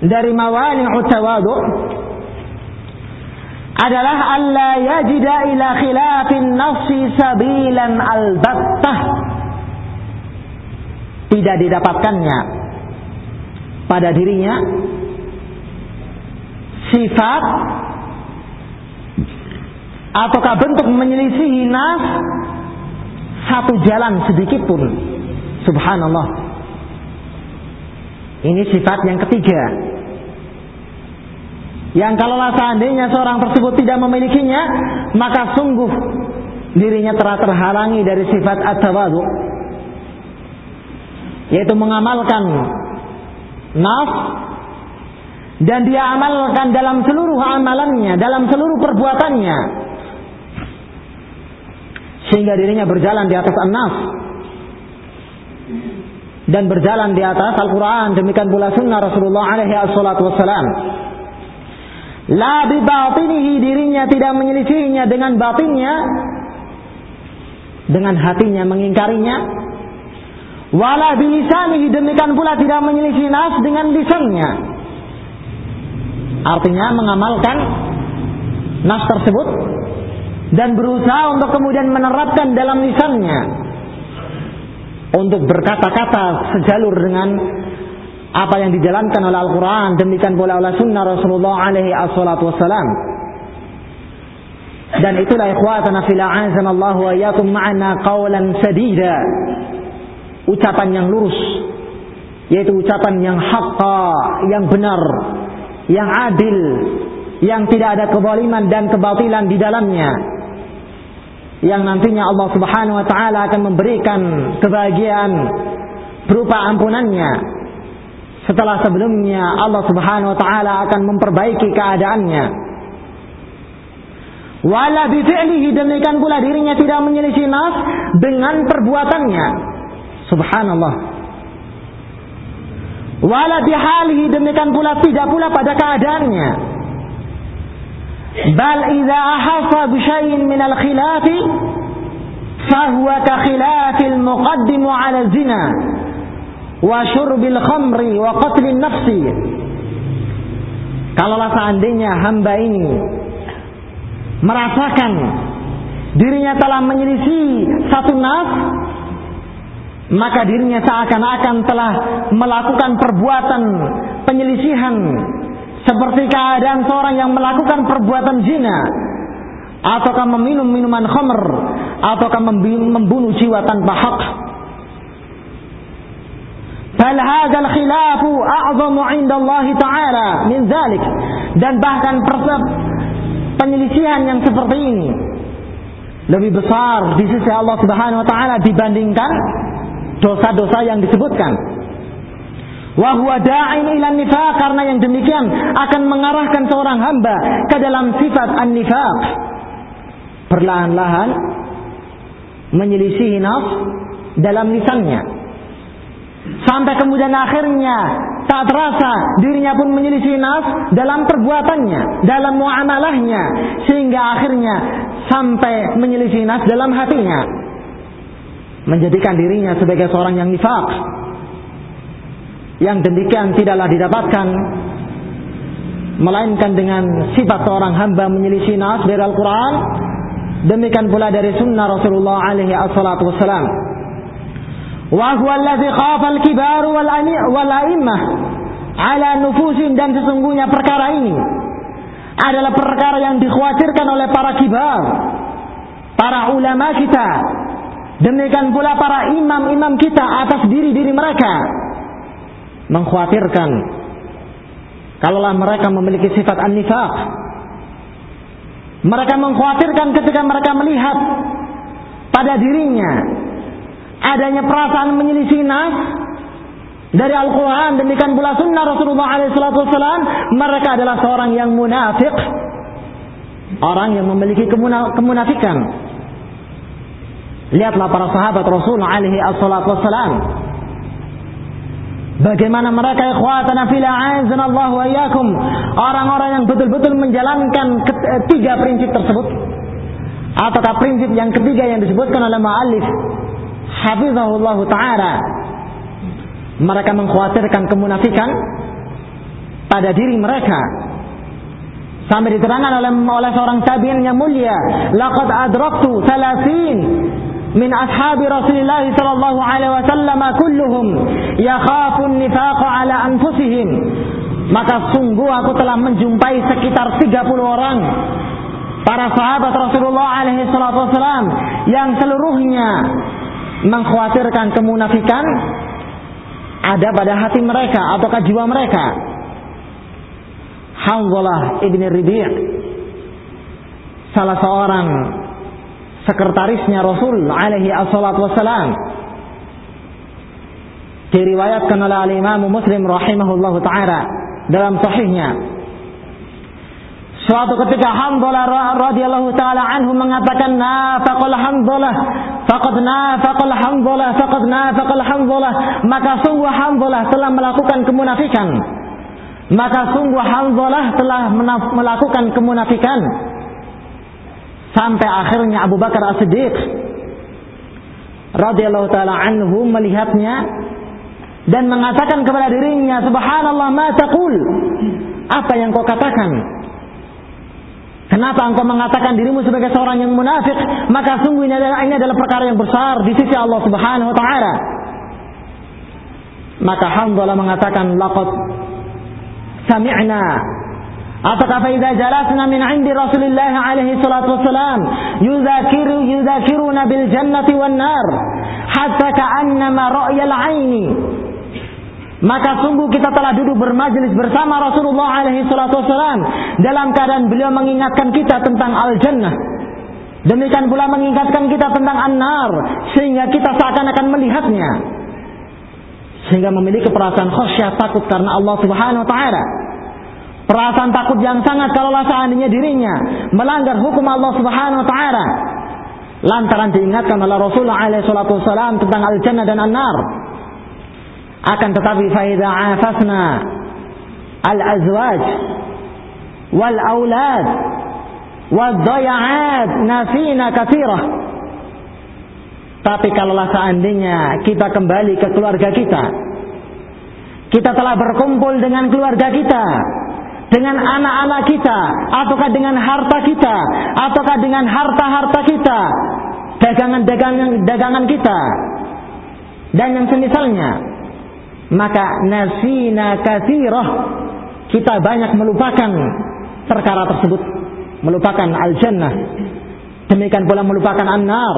dari mawani tawadu adalah alla yajida ila khilafin nafsi sabilan albattah tidak didapatkannya pada dirinya sifat ataukah bentuk menyelisihi nas satu jalan sedikit pun Subhanallah. Ini sifat yang ketiga. Yang kalau seandainya seorang tersebut tidak memilikinya, maka sungguh dirinya telah terhalangi dari sifat at-tawadu. Yaitu mengamalkan naf dan dia amalkan dalam seluruh amalannya, dalam seluruh perbuatannya. Sehingga dirinya berjalan di atas an-naf dan berjalan di atas Al-Quran demikian pula sunnah Rasulullah alaihi wassalam la bibatinihi dirinya tidak menyelisihinya dengan batinnya dengan hatinya mengingkarinya. Wala bilisanihi demikian pula tidak menyelisih nas dengan lisannya. Artinya mengamalkan nas tersebut dan berusaha untuk kemudian menerapkan dalam lisannya. Untuk berkata-kata sejalur dengan apa yang dijalankan oleh Al-Quran demikian pula oleh sunnah Rasulullah alaihi assalatu wassalam. Dan itulah ikhwatana fil a'azan Allah wa iyyakum ma'ana qawlan sadida. Ucapan yang lurus yaitu ucapan yang haqqa yang benar yang adil yang tidak ada kezaliman dan kebatilan di dalamnya. Yang nantinya Allah Subhanahu wa taala akan memberikan kebahagiaan berupa ampunannya setelah sebelumnya Allah Subhanahu wa taala akan memperbaiki keadaannya. Wala bifi'lihi demikian pula dirinya tidak menyelisih nas dengan perbuatannya. Subhanallah. Wala bihalihi demikian pula tidak pula pada keadaannya. Bal idza ahafa bi syai'in min al-khilafi fahuwa ka khilafil muqaddimu 'ala zina wa syurbil khamri wa qatlin nafsi. Kalaulah seandainya hamba ini merasakan dirinya telah menyelisih satu nas, maka dirinya seakan-akan telah melakukan perbuatan penyelisihan seperti keadaan seorang yang melakukan perbuatan zina ataukah meminum minuman khamr ataukah membunuh jiwa tanpa hak Bal hadzal khilafu a'zamu 'inda Allah Ta'ala min dzalik. Dan bahkan penyelisihan yang seperti ini lebih besar di sisi Allah Subhanahu wa taala dibandingkan dosa-dosa yang disebutkan. Wa huwa da'in ila nifaq karena yang demikian akan mengarahkan seorang hamba ke dalam sifat an-nifaq. Perlahan-lahan menyelisihi nafs dalam lisannya Sampai kemudian akhirnya tak terasa dirinya pun menyelisih nas dalam perbuatannya, dalam muamalahnya, sehingga akhirnya sampai menyelisih nas dalam hatinya. Menjadikan dirinya sebagai seorang yang nifak. Yang demikian tidaklah didapatkan melainkan dengan sifat seorang hamba menyelisih nas dari Al-Quran demikian pula dari sunnah Rasulullah alaihi wassalam dan sesungguhnya perkara ini adalah perkara yang dikhawatirkan oleh para kibar, para ulama kita, demikian pula para imam-imam kita atas diri-diri mereka mengkhawatirkan kalaulah mereka memiliki sifat an-nifaq. Mereka mengkhawatirkan ketika mereka melihat pada dirinya adanya perasaan menyelisih nas dari Al-Quran demikian pula sunnah Rasulullah SAW mereka adalah seorang yang munafik orang yang memiliki kemunafikan. Lihatlah para sahabat Rasulullah alaihi wassalam Bagaimana mereka ikhwatana fil Allah wa iyyakum orang-orang yang betul-betul menjalankan ketiga prinsip tersebut. Ataukah prinsip yang ketiga yang disebutkan oleh ma'alif hafizahullah taala. Mereka mengkhawatirkan kemunafikan pada diri mereka. Sampai diterangkan oleh oleh seorang tabi'in yang mulia laqad adraktu 30 min ashabi Rasulullah sallallahu alaihi wasallam kulluhum yakhafun nifaq ala anfusihim. Maka sungguh aku telah menjumpai sekitar 30 orang para sahabat Rasulullah alaihi wasallam yang seluruhnya mengkhawatirkan kemunafikan ada pada hati mereka ataukah jiwa mereka. Hanzalah ibn Ribi' salah seorang sekretarisnya Rasul alaihi assalatu wassalam diriwayatkan oleh al-Imam Muslim rahimahullahu taala dalam sahihnya Suatu ketika Hamdalah radhiyallahu taala anhu mengatakan nafaqal Hamdalah faqad nafaqal Hamdalah faqad nafaqal Hamdalah maka sungguh Hamdalah telah melakukan kemunafikan. Maka sungguh Hamdalah telah melakukan kemunafikan. Sampai akhirnya Abu Bakar As-Siddiq radhiyallahu taala anhu melihatnya dan mengatakan kepada dirinya subhanallah ma taqul? Apa yang kau katakan Kenapa engkau mengatakan dirimu sebagai seorang yang munafik? Maka sungguh ini adalah, ini adalah perkara yang besar di sisi Allah Subhanahu wa taala. Maka Hamdalah mengatakan laqad sami'na Apakah fa idza jalasna min 'indi Rasulillah alaihi salatu wassalam yudzakiru yudzakiruna bil jannati wan nar hatta ka'annama ra'yal 'aini maka sungguh kita telah duduk bermajlis bersama Rasulullah alaihi salatu wasallam dalam keadaan beliau mengingatkan kita tentang al-jannah. Demikian pula mengingatkan kita tentang an-nar sehingga kita seakan-akan melihatnya. Sehingga memiliki perasaan khasyah takut karena Allah Subhanahu wa taala. Perasaan takut yang sangat kalau seandainya dirinya melanggar hukum Allah Subhanahu wa taala. Lantaran diingatkan oleh Rasulullah alaihi salatu wasallam tentang al-jannah dan an-nar akan tetapi faida afasna al azwaj wal aulad wal daya'at nasina kathirah tapi kalaulah seandainya kita kembali ke keluarga kita kita telah berkumpul dengan keluarga kita dengan anak-anak kita, ataukah dengan harta kita, ataukah dengan harta-harta kita, dagangan-dagangan dagangan kita, dan yang semisalnya, maka nasina kathirah kita banyak melupakan perkara tersebut, melupakan al-jannah. Demikian pula melupakan an-nar.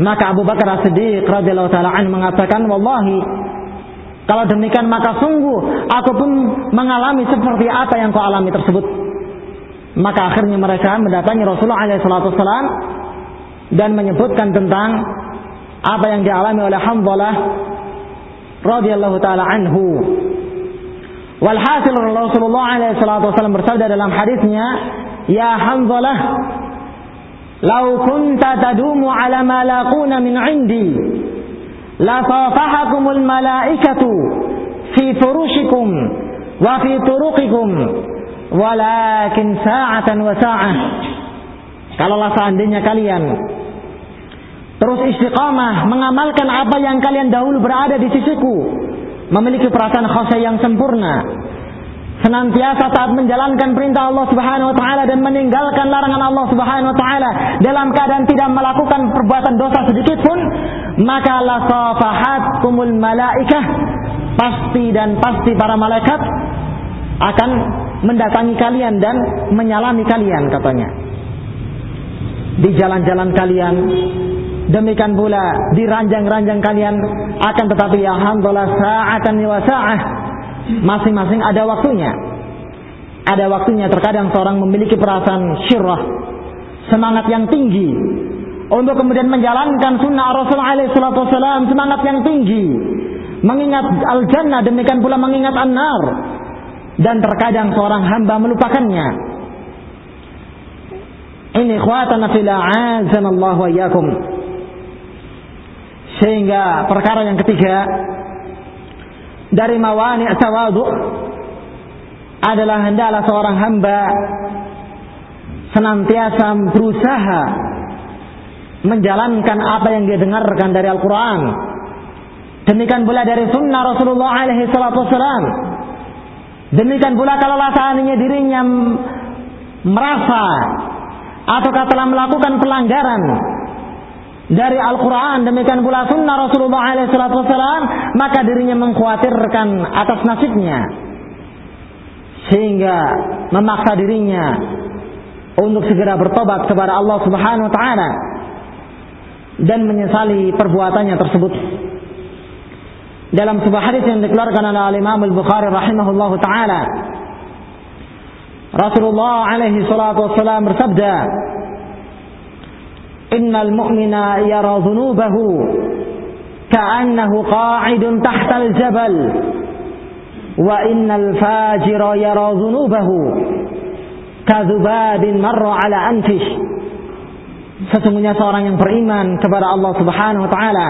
Maka Abu Bakar As-Siddiq radhiyallahu taala an mengatakan, "Wallahi, kalau demikian maka sungguh aku pun mengalami seperti apa yang kau alami tersebut. Maka akhirnya mereka mendatangi Rasulullah SAW dan menyebutkan tentang apa yang dialami oleh Hamzalah radhiyallahu taala anhu. Walhasil Rasulullah SAW bersabda dalam hadisnya, "Ya Hamzalah, lau kunta tadumu ala ma laquna min 'indi" la safahakumul malaikatu fi furushikum wa fi turuqikum walakin sa'atan wa sa'ah kalaulah seandainya kalian terus istiqamah mengamalkan apa yang kalian dahulu berada di sisiku. Memiliki perasaan khasyah yang sempurna. Senantiasa taat menjalankan perintah Allah Subhanahu wa taala dan meninggalkan larangan Allah Subhanahu wa taala dalam keadaan tidak melakukan perbuatan dosa sedikit pun maka la kumul malaikah. Pasti dan pasti para malaikat akan mendatangi kalian dan menyalami kalian katanya. Di jalan-jalan kalian demikian pula di ranjang-ranjang kalian akan tetapi ya alhamdulillah sa'atan wa sa'ah Masing-masing ada waktunya. Ada waktunya terkadang seorang memiliki perasaan syirah, semangat yang tinggi untuk kemudian menjalankan sunnah Rasulullah SAW, semangat yang tinggi, mengingat al-jannah demikian pula mengingat an-nar dan terkadang seorang hamba melupakannya. Ini khawatana fil azanallahu wa iyyakum. Sehingga perkara yang ketiga dari mawani tawadu adalah hendaklah seorang hamba senantiasa berusaha menjalankan apa yang dia dengarkan dari Al-Quran. Demikian pula dari sunnah Rasulullah alaihi salatu. Demikian pula kalau seandainya dirinya merasa atau telah melakukan pelanggaran dari Al-Quran demikian pula sunnah Rasulullah SAW maka dirinya mengkhawatirkan atas nasibnya sehingga memaksa dirinya untuk segera bertobat kepada Allah Subhanahu wa taala dan menyesali perbuatannya tersebut. Dalam sebuah hadis yang dikeluarkan oleh Imam Al-Bukhari rahimahullahu taala Rasulullah alaihi salatu wassalam bersabda innal mu'mina yara dhunubahu. Ka'annahu qa'idun tahtal jabal. Wa innal fajira yara dhunubahu. Kadhubabin marra ala anfish. Sesungguhnya seorang yang beriman kepada Allah Subhanahu wa taala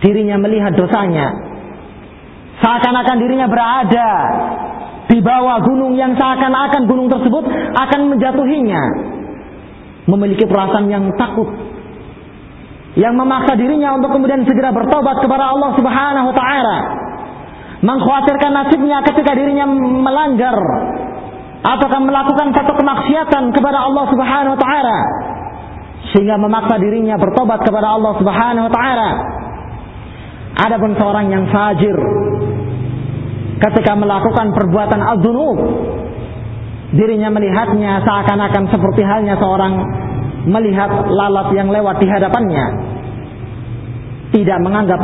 dirinya melihat dosanya. Seakan-akan dirinya berada di bawah gunung yang seakan-akan gunung tersebut akan menjatuhinya memiliki perasaan yang takut yang memaksa dirinya untuk kemudian segera bertobat kepada Allah Subhanahu wa taala mengkhawatirkan nasibnya ketika dirinya melanggar ataukah melakukan satu kemaksiatan kepada Allah Subhanahu wa taala sehingga memaksa dirinya bertobat kepada Allah Subhanahu wa taala. Adapun seorang yang fajir ketika melakukan perbuatan adzunub dirinya melihatnya seakan-akan seperti halnya seorang melihat lalat yang lewat di hadapannya. Tidak menganggap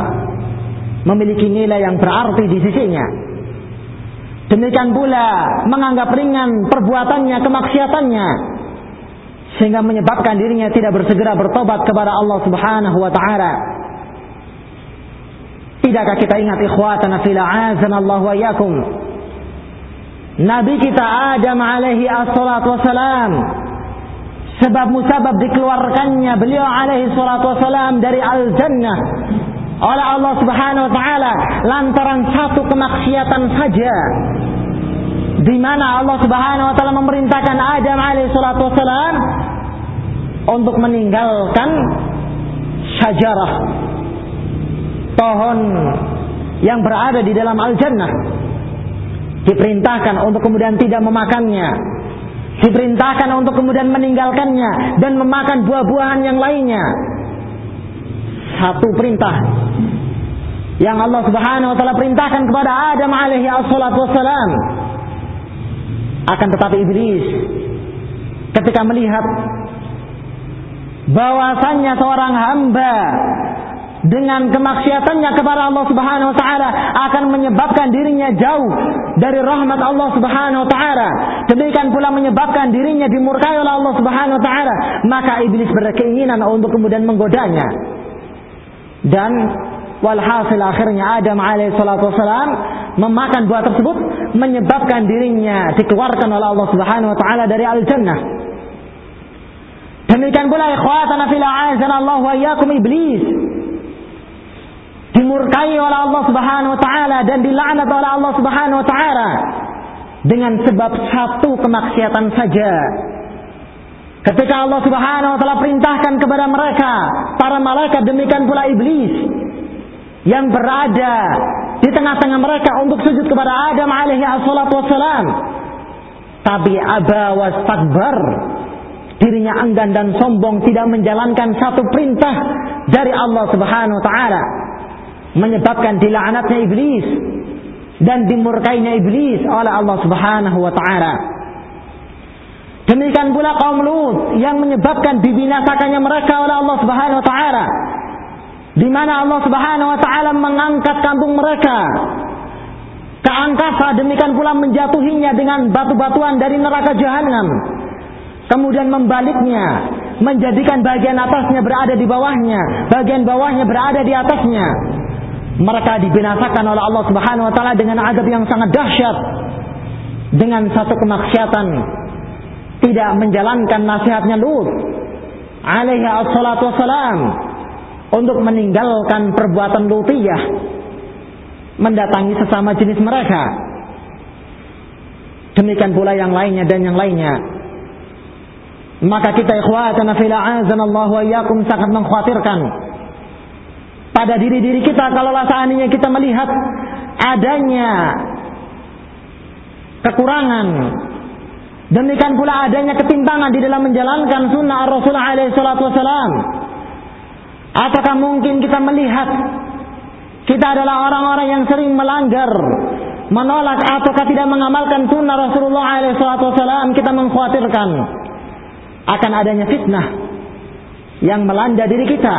memiliki nilai yang berarti di sisinya. Demikian pula menganggap ringan perbuatannya kemaksiatannya sehingga menyebabkan dirinya tidak bersegera bertobat kepada Allah Subhanahu wa taala. Tidakkah kita ingat ikhwatana fil Allah wa Nabi kita Adam alaihi assalatu wassalam sebab musabab dikeluarkannya beliau alaihi salatu wassalam dari al-jannah oleh Allah Subhanahu wa taala lantaran satu kemaksiatan saja di mana Allah Subhanahu wa taala memerintahkan Adam alaihi salatu wassalam untuk meninggalkan syajarah pohon yang berada di dalam al-jannah diperintahkan untuk kemudian tidak memakannya, diperintahkan untuk kemudian meninggalkannya dan memakan buah-buahan yang lainnya. Satu perintah yang Allah Subhanahu wa taala perintahkan kepada Adam alaihi wassalatu wassalam. Akan tetapi iblis ketika melihat bahwasannya seorang hamba dengan kemaksiatannya kepada Allah Subhanahu wa taala akan menyebabkan dirinya jauh dari rahmat Allah Subhanahu wa taala. Demikian pula menyebabkan dirinya dimurkai oleh Allah Subhanahu wa taala, maka iblis berkeinginan untuk kemudian menggodanya. Dan walhasil akhirnya Adam alaihissalatu wassalam memakan buah tersebut menyebabkan dirinya dikeluarkan oleh Allah Subhanahu wa taala dari al-jannah. Demikian pula ikhwatana fil Allah wa iyyakum iblis dimurkai oleh Allah Subhanahu wa taala dan dilaknat oleh Allah Subhanahu wa taala dengan sebab satu kemaksiatan saja. Ketika Allah Subhanahu wa taala perintahkan kepada mereka, para malaikat demikian pula iblis yang berada di tengah-tengah mereka untuk sujud kepada Adam alaihi wassalam. Tapi aba wastakbar dirinya enggan dan sombong tidak menjalankan satu perintah dari Allah Subhanahu wa taala menyebabkan dilaknatnya iblis dan dimurkainya iblis oleh Allah Subhanahu wa taala. Demikian pula kaum Lut yang menyebabkan dibinasakannya mereka oleh Allah Subhanahu wa taala. Di mana Allah Subhanahu wa taala mengangkat kampung mereka ke angkasa demikian pula menjatuhinya dengan batu-batuan dari neraka jahanam. Kemudian membaliknya menjadikan bagian atasnya berada di bawahnya, bagian bawahnya berada di atasnya mereka dibinasakan oleh Allah Subhanahu wa taala dengan adab yang sangat dahsyat dengan satu kemaksiatan tidak menjalankan nasihatnya Lut alaihi assalatu wassalam untuk meninggalkan perbuatan lutiyah mendatangi sesama jenis mereka. Demikian pula yang lainnya dan yang lainnya. Maka kita ikhwatana fil a'azanallahu wa sangat mengkhawatirkan pada diri-diri kita. Kalau seandainya kita melihat adanya kekurangan demikian pula adanya ketimpangan di dalam menjalankan sunnah Rasulullah alaihi salatu apakah mungkin kita melihat kita adalah orang-orang yang sering melanggar menolak ataukah tidak mengamalkan sunnah Rasulullah wasalam kita mengkhawatirkan akan adanya fitnah yang melanda diri kita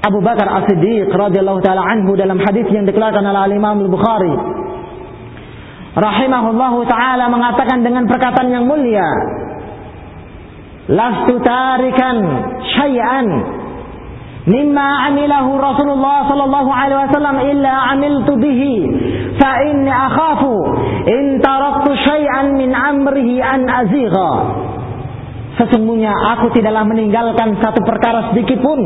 Abu Bakar As-Siddiq radhiyallahu taala anhu dalam hadis yang dikeluarkan oleh Imam Al-Bukhari. Rahimahullahu taala mengatakan dengan perkataan yang mulia lastu tarikan syai'an mimma amilahu Rasulullah sallallahu alaihi wasallam illa amiltu bihi fa inni akhafu in taraktu syai'an min amrihi an azigha. Sesungguhnya aku tidaklah meninggalkan satu perkara sedikit pun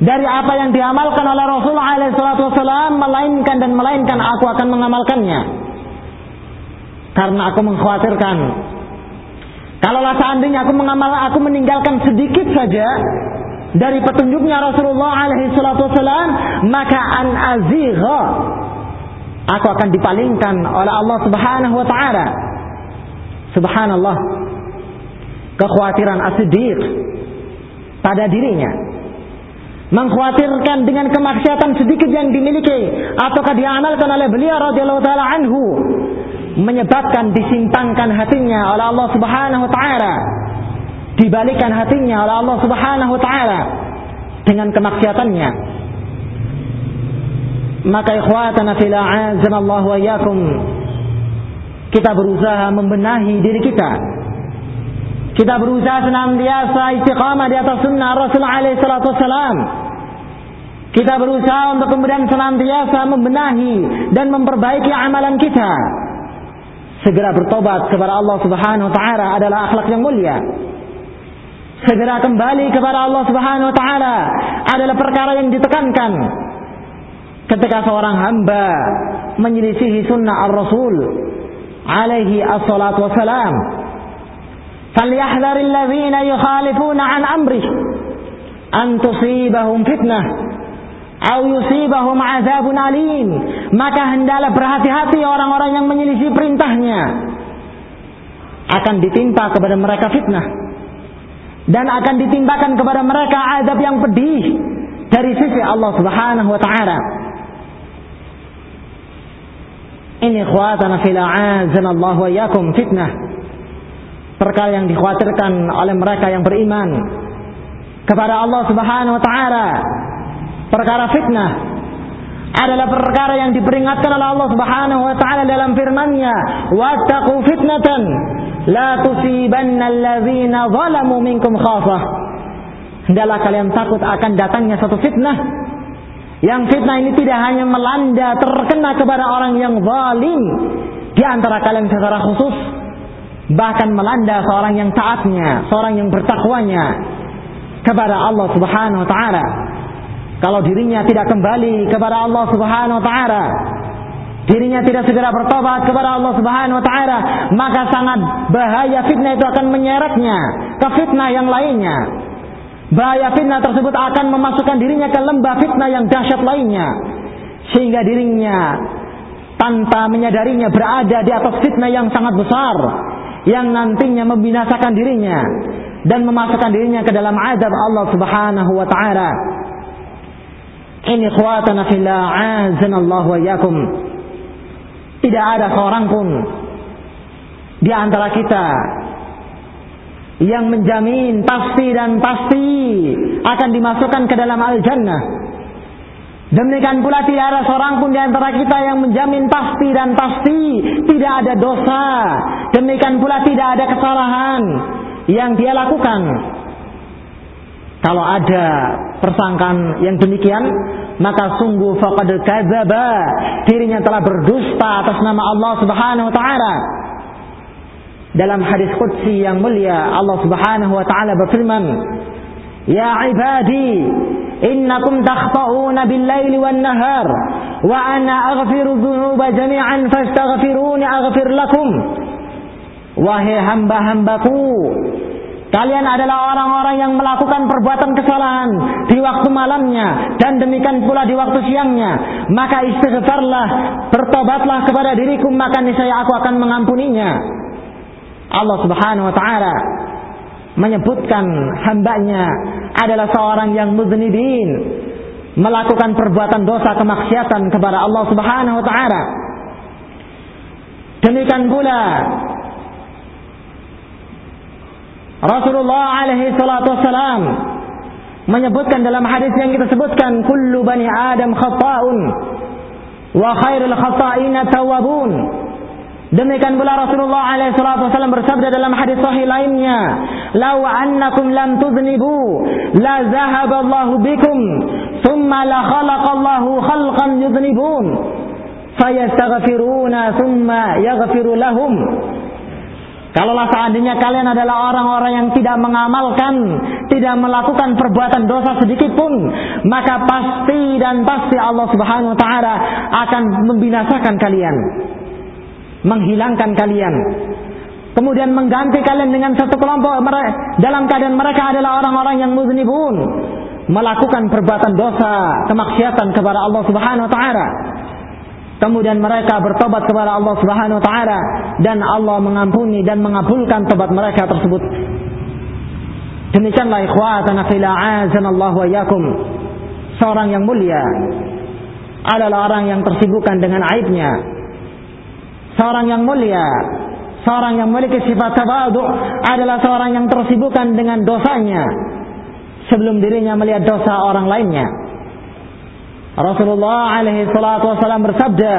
dari apa yang diamalkan oleh Rasulullah SAW melainkan dan melainkan aku akan mengamalkannya. Karena aku mengkhawatirkan. Kalaulah seandainya aku mengamal aku meninggalkan sedikit saja dari petunjuknya Rasulullah SAW maka an azigha aku akan dipalingkan oleh Allah Subhanahu wa taala. Subhanallah. Kekhawatiran as pada dirinya mengkhawatirkan dengan kemaksiatan sedikit yang dimiliki ataukah diamalkan oleh beliau radhiyallahu taala anhu menyebabkan disimpangkan hatinya oleh Allah Subhanahu wa taala dibalikan hatinya oleh Allah Subhanahu wa taala dengan kemaksiatannya maka ikhwatana fil Allah wa iyyakum kita berusaha membenahi diri kita kita berusaha senantiasa istiqamah di atas sunnah Rasul alaihi salatu wasalam. Kita berusaha untuk kemudian senantiasa membenahi dan memperbaiki amalan kita. Segera bertobat kepada Allah Subhanahu wa taala adalah akhlak yang mulia. Segera kembali kepada Allah Subhanahu wa taala adalah perkara yang ditekankan. Ketika seorang hamba menyelisihi sunnah Ar-Rasul alaihi assalatu wassalam فليحذر الذين يخالفون عن أمره أن تصيبهم فتنة au yusibahum azabun alim. Maka hendaklah berhati-hati orang-orang yang menyelisih perintahnya. Akan ditimpa kepada mereka fitnah. Dan akan ditimpakan kepada mereka azab yang pedih dari sisi Allah Subhanahu wa taala. Ini khuatana fil Allah wa yakum fitnah. Perkara yang dikhawatirkan oleh mereka yang beriman kepada Allah Subhanahu wa taala perkara fitnah adalah perkara yang diperingatkan oleh Allah Subhanahu wa taala dalam firman-Nya, "Wattaqu fitnatan la tusibanna alladzina zalamu minkum khafah." Hendaklah kalian takut akan datangnya satu fitnah. Yang fitnah ini tidak hanya melanda terkena kepada orang yang zalim di antara kalian secara khusus, bahkan melanda seorang yang taatnya, seorang yang bertakwanya kepada Allah Subhanahu wa taala kalau dirinya tidak kembali kepada Allah Subhanahu wa taala, dirinya tidak segera bertobat kepada Allah Subhanahu wa taala, maka sangat bahaya fitnah itu akan menyeretnya ke fitnah yang lainnya. Bahaya fitnah tersebut akan memasukkan dirinya ke lembah fitnah yang dahsyat lainnya. Sehingga dirinya tanpa menyadarinya berada di atas fitnah yang sangat besar yang nantinya membinasakan dirinya dan memasukkan dirinya ke dalam azab Allah Subhanahu wa taala. Ini khuatana fillah Allah wa yakum. Tidak ada seorang pun di antara kita yang menjamin pasti dan pasti akan dimasukkan ke dalam al-jannah. Demikian pula tidak ada seorang pun di antara kita yang menjamin pasti dan pasti tidak ada dosa. Demikian pula tidak ada kesalahan yang dia lakukan. Kalau ada persangkaan yang demikian, maka sungguh faqad kadzaba, dirinya telah berdusta atas nama Allah Subhanahu wa taala. Dalam hadis qudsi yang mulia, Allah Subhanahu wa taala berfirman, "Ya ibadi, innakum takhta'una bil-laili wan-nahar, wa ana aghfiru dzunuba jami'an fastaghfiruni aghfir lakum." Wahai hamba-hambaku, Kalian adalah orang-orang yang melakukan perbuatan kesalahan di waktu malamnya dan demikian pula di waktu siangnya. Maka istighfarlah, bertobatlah kepada diriku maka niscaya aku akan mengampuninya. Allah Subhanahu wa taala menyebutkan hambanya adalah seorang yang muznibin melakukan perbuatan dosa kemaksiatan kepada Allah Subhanahu wa taala. Demikian pula Rasulullah alaihi salatu wassalam menyebutkan dalam hadis yang kita sebutkan kullu bani adam khata'un wa khairul khata'ina tawabun Demikian pula Rasulullah alaihi salatu wasallam bersabda dalam hadis sahih lainnya, "Lau annakum lam tuznibu, la zahaba Allahu bikum, thumma la khalaqa Allahu khalqan yuznibun, fayastaghfiruna thumma yaghfiru lahum." Kalaulah seandainya kalian adalah orang-orang yang tidak mengamalkan, tidak melakukan perbuatan dosa sedikit pun, maka pasti dan pasti Allah Subhanahu wa taala akan membinasakan kalian. Menghilangkan kalian. Kemudian mengganti kalian dengan satu kelompok dalam keadaan mereka adalah orang-orang yang muznibun, melakukan perbuatan dosa, kemaksiatan kepada Allah Subhanahu wa taala Kemudian mereka bertobat kepada Allah Subhanahu wa taala dan Allah mengampuni dan mengabulkan tobat mereka tersebut. Demikianlah ikhwatana fil Allah wa yakum. Seorang yang mulia adalah orang yang tersibukkan dengan aibnya. Seorang yang mulia, seorang yang memiliki sifat tawadhu adalah seorang yang tersibukkan dengan dosanya sebelum dirinya melihat dosa orang lainnya. Rasulullah alaihi salatu wasallam bersabda,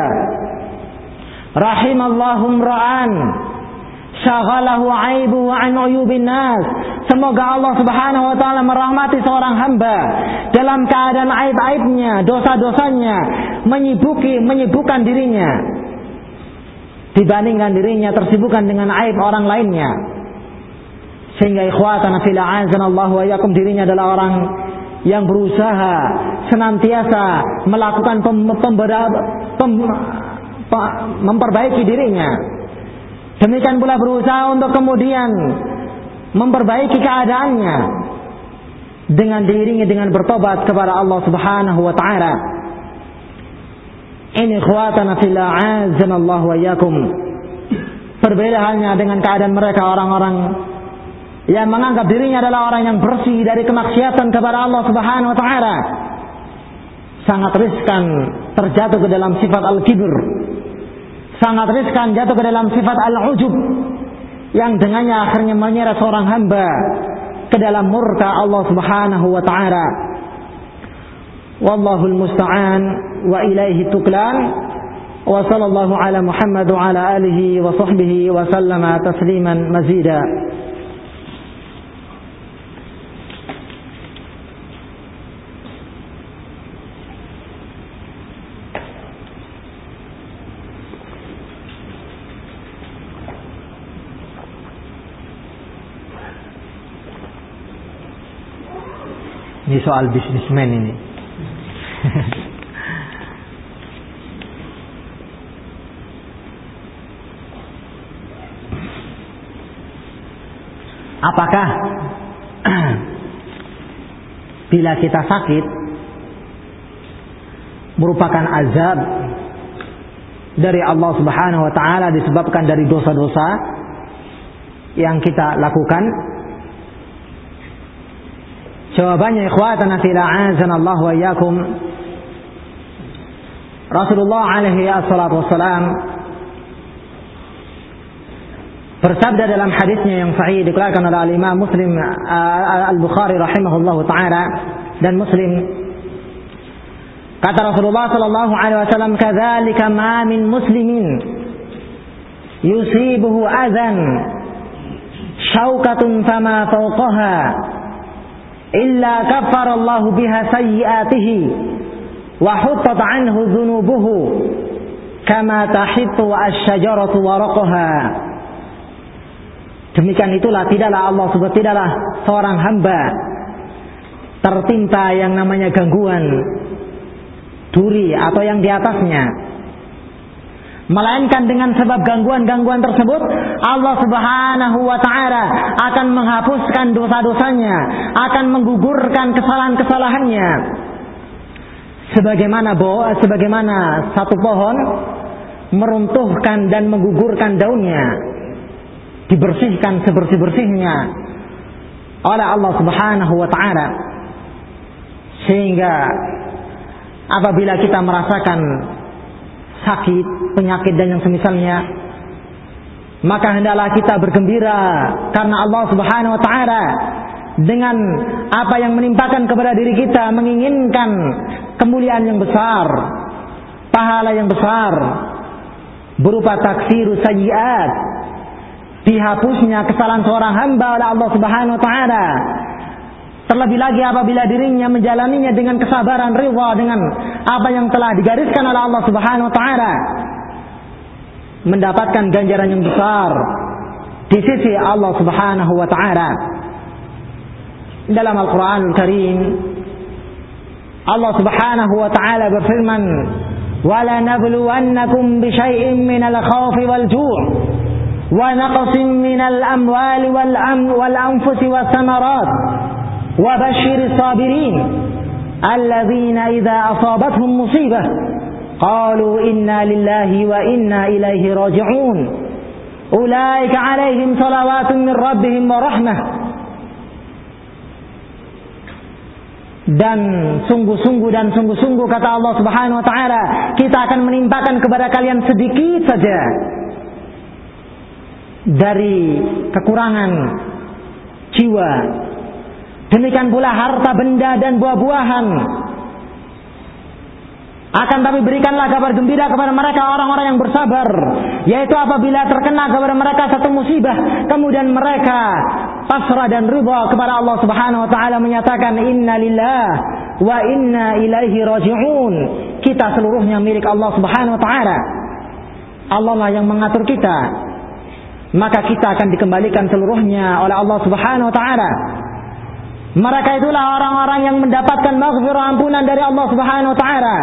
Rahimallahu ra'an syaghalahu aibu an uyubin nas. Semoga Allah Subhanahu wa taala merahmati seorang hamba dalam keadaan aib-aibnya, dosa-dosanya menyibukkan menyibukkan dirinya dibandingkan dirinya tersibukkan dengan aib orang lainnya. Sehingga ikhwatan fil Allah wa yakum dirinya adalah orang yang berusaha senantiasa melakukan pem, pembera, pem, memperbaiki dirinya. Demikian pula berusaha untuk kemudian memperbaiki keadaannya. dengan diiringi dengan bertobat kepada Allah Subhanahu wa taala. Ini ikhwatana fillah wa iyyakum. Berbeda halnya dengan keadaan mereka orang-orang yang menganggap dirinya adalah orang yang bersih dari kemaksiatan kepada Allah Subhanahu wa taala. Sangat riskan terjatuh ke dalam sifat al-kibr. Sangat riskan jatuh ke dalam sifat al-ujub yang dengannya akhirnya menyeret seorang hamba ke dalam murka Allah Subhanahu wa taala. Wallahu musta'an wa ilaihi tuklan. Wa sallallahu ala Muhammad wa ala alihi wa sahbihi wa sallama tasliman mazida. Ini soal bisnismen ini. Apakah bila kita sakit merupakan azab dari Allah Subhanahu wa taala disebabkan dari dosa-dosa yang kita lakukan? Jawabannya ikhwatana fil Allah wa iyyakum Rasulullah alaihi wassalatu wassalam bersabda dalam hadisnya yang sahih dikeluarkan oleh al-Imam Muslim Al-Bukhari rahimahullah taala dan Muslim kata Rasulullah sallallahu alaihi wasallam kadzalika ma min muslimin yusibuhu adzan syaukatun fama fawqaha illa kaffarallahu biha sayyiatihi wa huttat anhu dhunubuhu kama tahittu asy-syajaratu waraqaha. Demikian itulah tidaklah Allah subhanahu tidaklah seorang hamba tertimpa yang namanya gangguan duri atau yang di atasnya melainkan dengan sebab gangguan-gangguan tersebut Allah Subhanahu wa taala akan menghapuskan dosa-dosanya, akan menggugurkan kesalahan-kesalahannya. Sebagaimana bo, sebagaimana satu pohon meruntuhkan dan menggugurkan daunnya, dibersihkan sebersih-bersihnya oleh Allah Subhanahu wa taala. Sehingga apabila kita merasakan sakit, penyakit dan yang semisalnya, maka hendaklah kita bergembira karena Allah Subhanahu wa taala dengan apa yang menimpakan kepada diri kita menginginkan kemuliaan yang besar, pahala yang besar berupa taksiru sayyiat, dihapusnya kesalahan seorang hamba oleh Allah Subhanahu wa taala Terlebih lagi apabila dirinya menjalaninya dengan kesabaran, riwa dengan apa yang telah digariskan oleh Allah Subhanahu wa taala. Mendapatkan ganjaran yang besar di sisi Allah Subhanahu wa taala. Dalam Al-Qur'anul Karim Allah Subhanahu wa taala berfirman, "Wa lanabluwannakum min al-khawf wal ju' wa naqsin minal amwali wal am wal anfusi was samarat." وبشر الصابرين الذين إذا أصابتهم مصيبة قالوا إنا لله وإنا إليه راجعون أولئك عليهم صلوات من ربهم ورحمة dan sungguh-sungguh dan sungguh-sungguh kata Allah Subhanahu wa taala kita akan menimpakan kepada kalian sedikit saja dari kekurangan jiwa Demikian pula harta benda dan buah-buahan. Akan tapi berikanlah kabar gembira kepada mereka orang-orang yang bersabar. Yaitu apabila terkena kepada mereka satu musibah. Kemudian mereka pasrah dan ridha kepada Allah subhanahu wa ta'ala menyatakan Inna lillah wa inna ilaihi raji'un. Kita seluruhnya milik Allah subhanahu wa ta'ala. Allah lah yang mengatur kita. Maka kita akan dikembalikan seluruhnya oleh Allah subhanahu wa ta'ala. Mereka itulah orang-orang yang mendapatkan maghfirah ampunan dari Allah Subhanahu wa taala.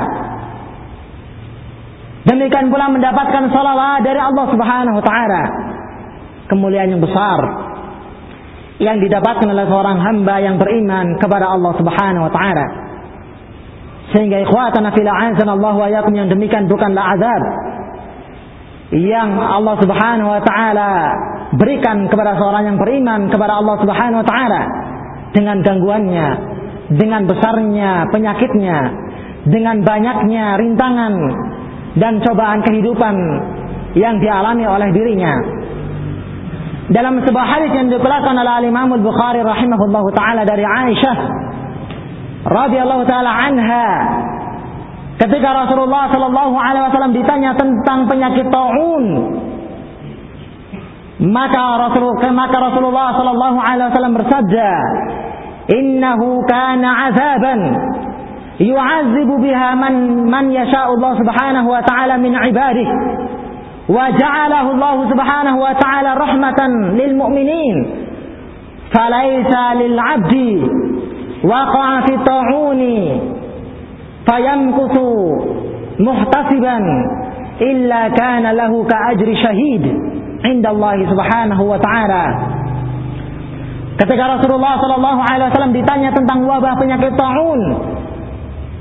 Demikian pula mendapatkan salawat dari Allah Subhanahu wa taala. Kemuliaan yang besar yang didapatkan oleh seorang hamba yang beriman kepada Allah Subhanahu wa taala. Sehingga ikhwatana fil Allah wa yakum yang demikian bukanlah azab yang Allah Subhanahu wa taala berikan kepada seorang yang beriman kepada Allah Subhanahu wa taala dengan gangguannya, dengan besarnya penyakitnya, dengan banyaknya rintangan dan cobaan kehidupan yang dialami oleh dirinya. Dalam sebuah hadis yang dikeluarkan oleh Imam Al-Bukhari rahimahullahu taala dari Aisyah radhiyallahu taala anha ketika Rasulullah sallallahu alaihi wasallam ditanya tentang penyakit taun maka Rasul maka Rasulullah sallallahu alaihi wasallam bersabda innahu kana azaban yu'azzibu biha man man yasha'u Allah subhanahu wa ta'ala min ibadihi وجعله الله سبحانه وتعالى رحمة للمؤمنين فليس للعبد وقع في الطاعون فيمكث محتسبا إلا كان له كأجر شهيد indallahi subhanahu wa ta'ala. Ketika Rasulullah sallallahu alaihi wasallam ditanya tentang wabah penyakit taun,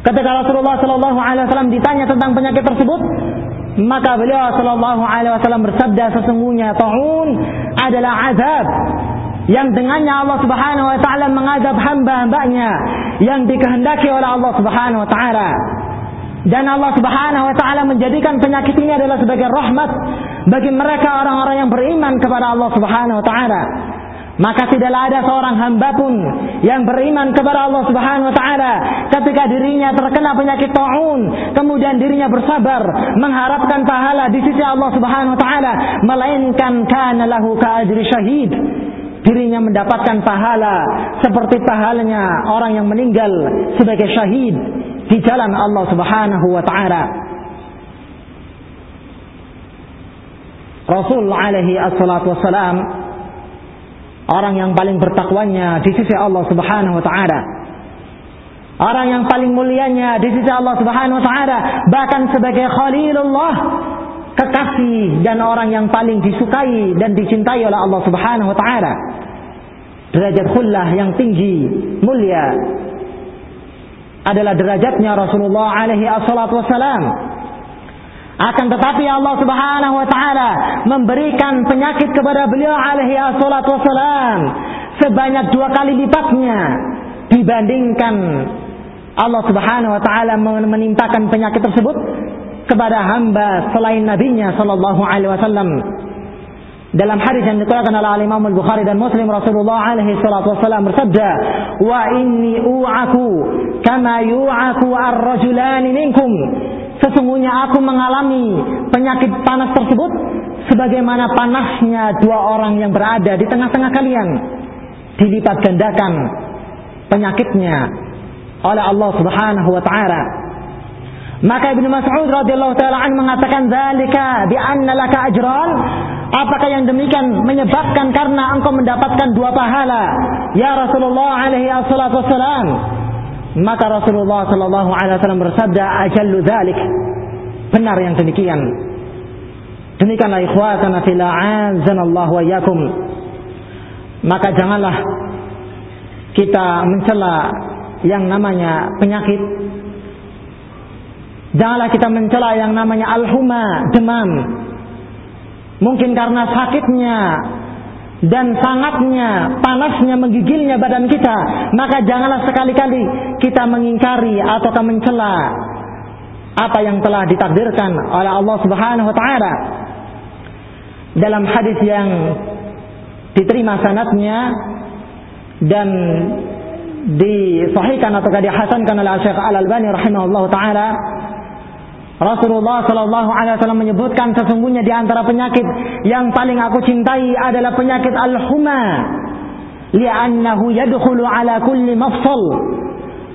ketika Rasulullah sallallahu alaihi wasallam ditanya tentang penyakit tersebut, maka beliau sallallahu alaihi wasallam bersabda sesungguhnya taun adalah azab yang dengannya Allah Subhanahu wa taala mengazab hamba-hambanya yang dikehendaki oleh Allah Subhanahu wa taala. Dan Allah Subhanahu wa taala menjadikan penyakit ini adalah sebagai rahmat bagi mereka orang-orang yang beriman kepada Allah Subhanahu wa taala. Maka tidaklah ada seorang hamba pun yang beriman kepada Allah Subhanahu wa taala ketika dirinya terkena penyakit taun, kemudian dirinya bersabar mengharapkan pahala di sisi Allah Subhanahu wa taala, melainkan kana lahu ajri syahid. Dirinya mendapatkan pahala seperti pahalanya orang yang meninggal sebagai syahid di jalan Allah Subhanahu wa taala. Rasul alaihi assalatu wassalam orang yang paling bertakwanya di sisi Allah Subhanahu wa taala. Orang yang paling mulianya di sisi Allah Subhanahu wa taala, bahkan sebagai khalilullah, kekasih dan orang yang paling disukai dan dicintai oleh Allah Subhanahu wa taala. Derajat khullah yang tinggi, mulia adalah derajatnya Rasulullah alaihi assalatu wassalam akan tetapi Allah Subhanahu wa taala memberikan penyakit kepada beliau alaihi wassalatu wassalam sebanyak dua kali lipatnya dibandingkan Allah Subhanahu wa taala menimpakan penyakit tersebut kepada hamba selain nabinya sallallahu alaihi wasallam. Dalam hadis yang dikeluarkan oleh Imam Al-Bukhari dan Muslim Rasulullah alaihi salatu wasallam bersabda, "Wa inni u'aku kama yu'aku ar-rajulani minkum." Sesungguhnya aku mengalami penyakit panas tersebut sebagaimana panasnya dua orang yang berada di tengah-tengah kalian. Dilipat gandakan penyakitnya oleh Allah Subhanahu wa taala. Maka Ibnu Mas'ud radhiyallahu taala an mengatakan zalika bi anna laka ajran apakah yang demikian menyebabkan karena engkau mendapatkan dua pahala ya Rasulullah alaihi wassalam maka Rasulullah Shallallahu Alaihi Wasallam bersabda, "Ajallu dzalik." Benar yang demikian. Demikianlah ikhwatana fil Allah wa yakum. Maka janganlah kita mencela yang namanya penyakit. Janganlah kita mencela yang namanya al-huma, demam. Mungkin karena sakitnya dan sangatnya panasnya menggigilnya badan kita maka janganlah sekali-kali kita mengingkari atau mencela apa yang telah ditakdirkan oleh Allah Subhanahu wa taala. Dalam hadis yang diterima sanatnya dan disahihkan atau dihasankan oleh Syekh Al Albani rahimahullah taala Rasulullah Shallallahu Alaihi Wasallam menyebutkan sesungguhnya di antara penyakit yang paling aku cintai adalah penyakit al-huma, li'annahu yadkhulu ala kulli mafsal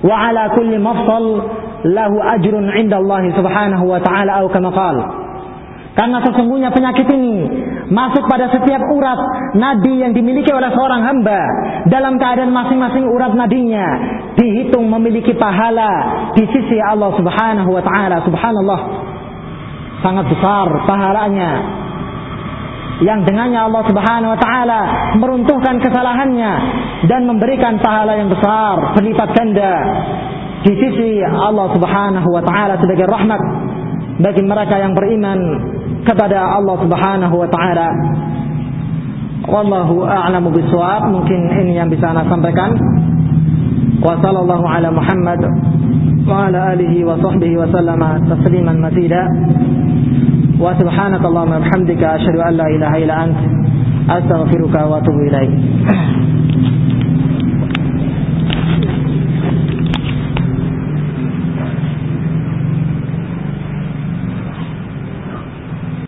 wa ala kulli mafsal lahu ajrun 'inda Allah Subhanahu wa taala atau kama qala. Karena sesungguhnya penyakit ini masuk pada setiap urat nadi yang dimiliki oleh seorang hamba dalam keadaan masing-masing urat nadinya dihitung memiliki pahala di sisi Allah Subhanahu wa taala. Subhanallah. Sangat besar pahalanya. yang dengannya Allah Subhanahu wa taala meruntuhkan kesalahannya dan memberikan pahala yang besar berlipat ganda di sisi Allah Subhanahu wa taala sebagai rahmat bagi mereka yang beriman kepada Allah Subhanahu wa taala. Wallahu a'lamu bishawab. Mungkin ini yang bisa saya sampaikan. Wa sallallahu ala Muhammad wa ala alihi wa sahbihi wa sallama tasliman mazida. Wa subhanaka Allahumma bihamdika asyhadu an la ilaha illa ant astaghfiruka wa atubu ilaik.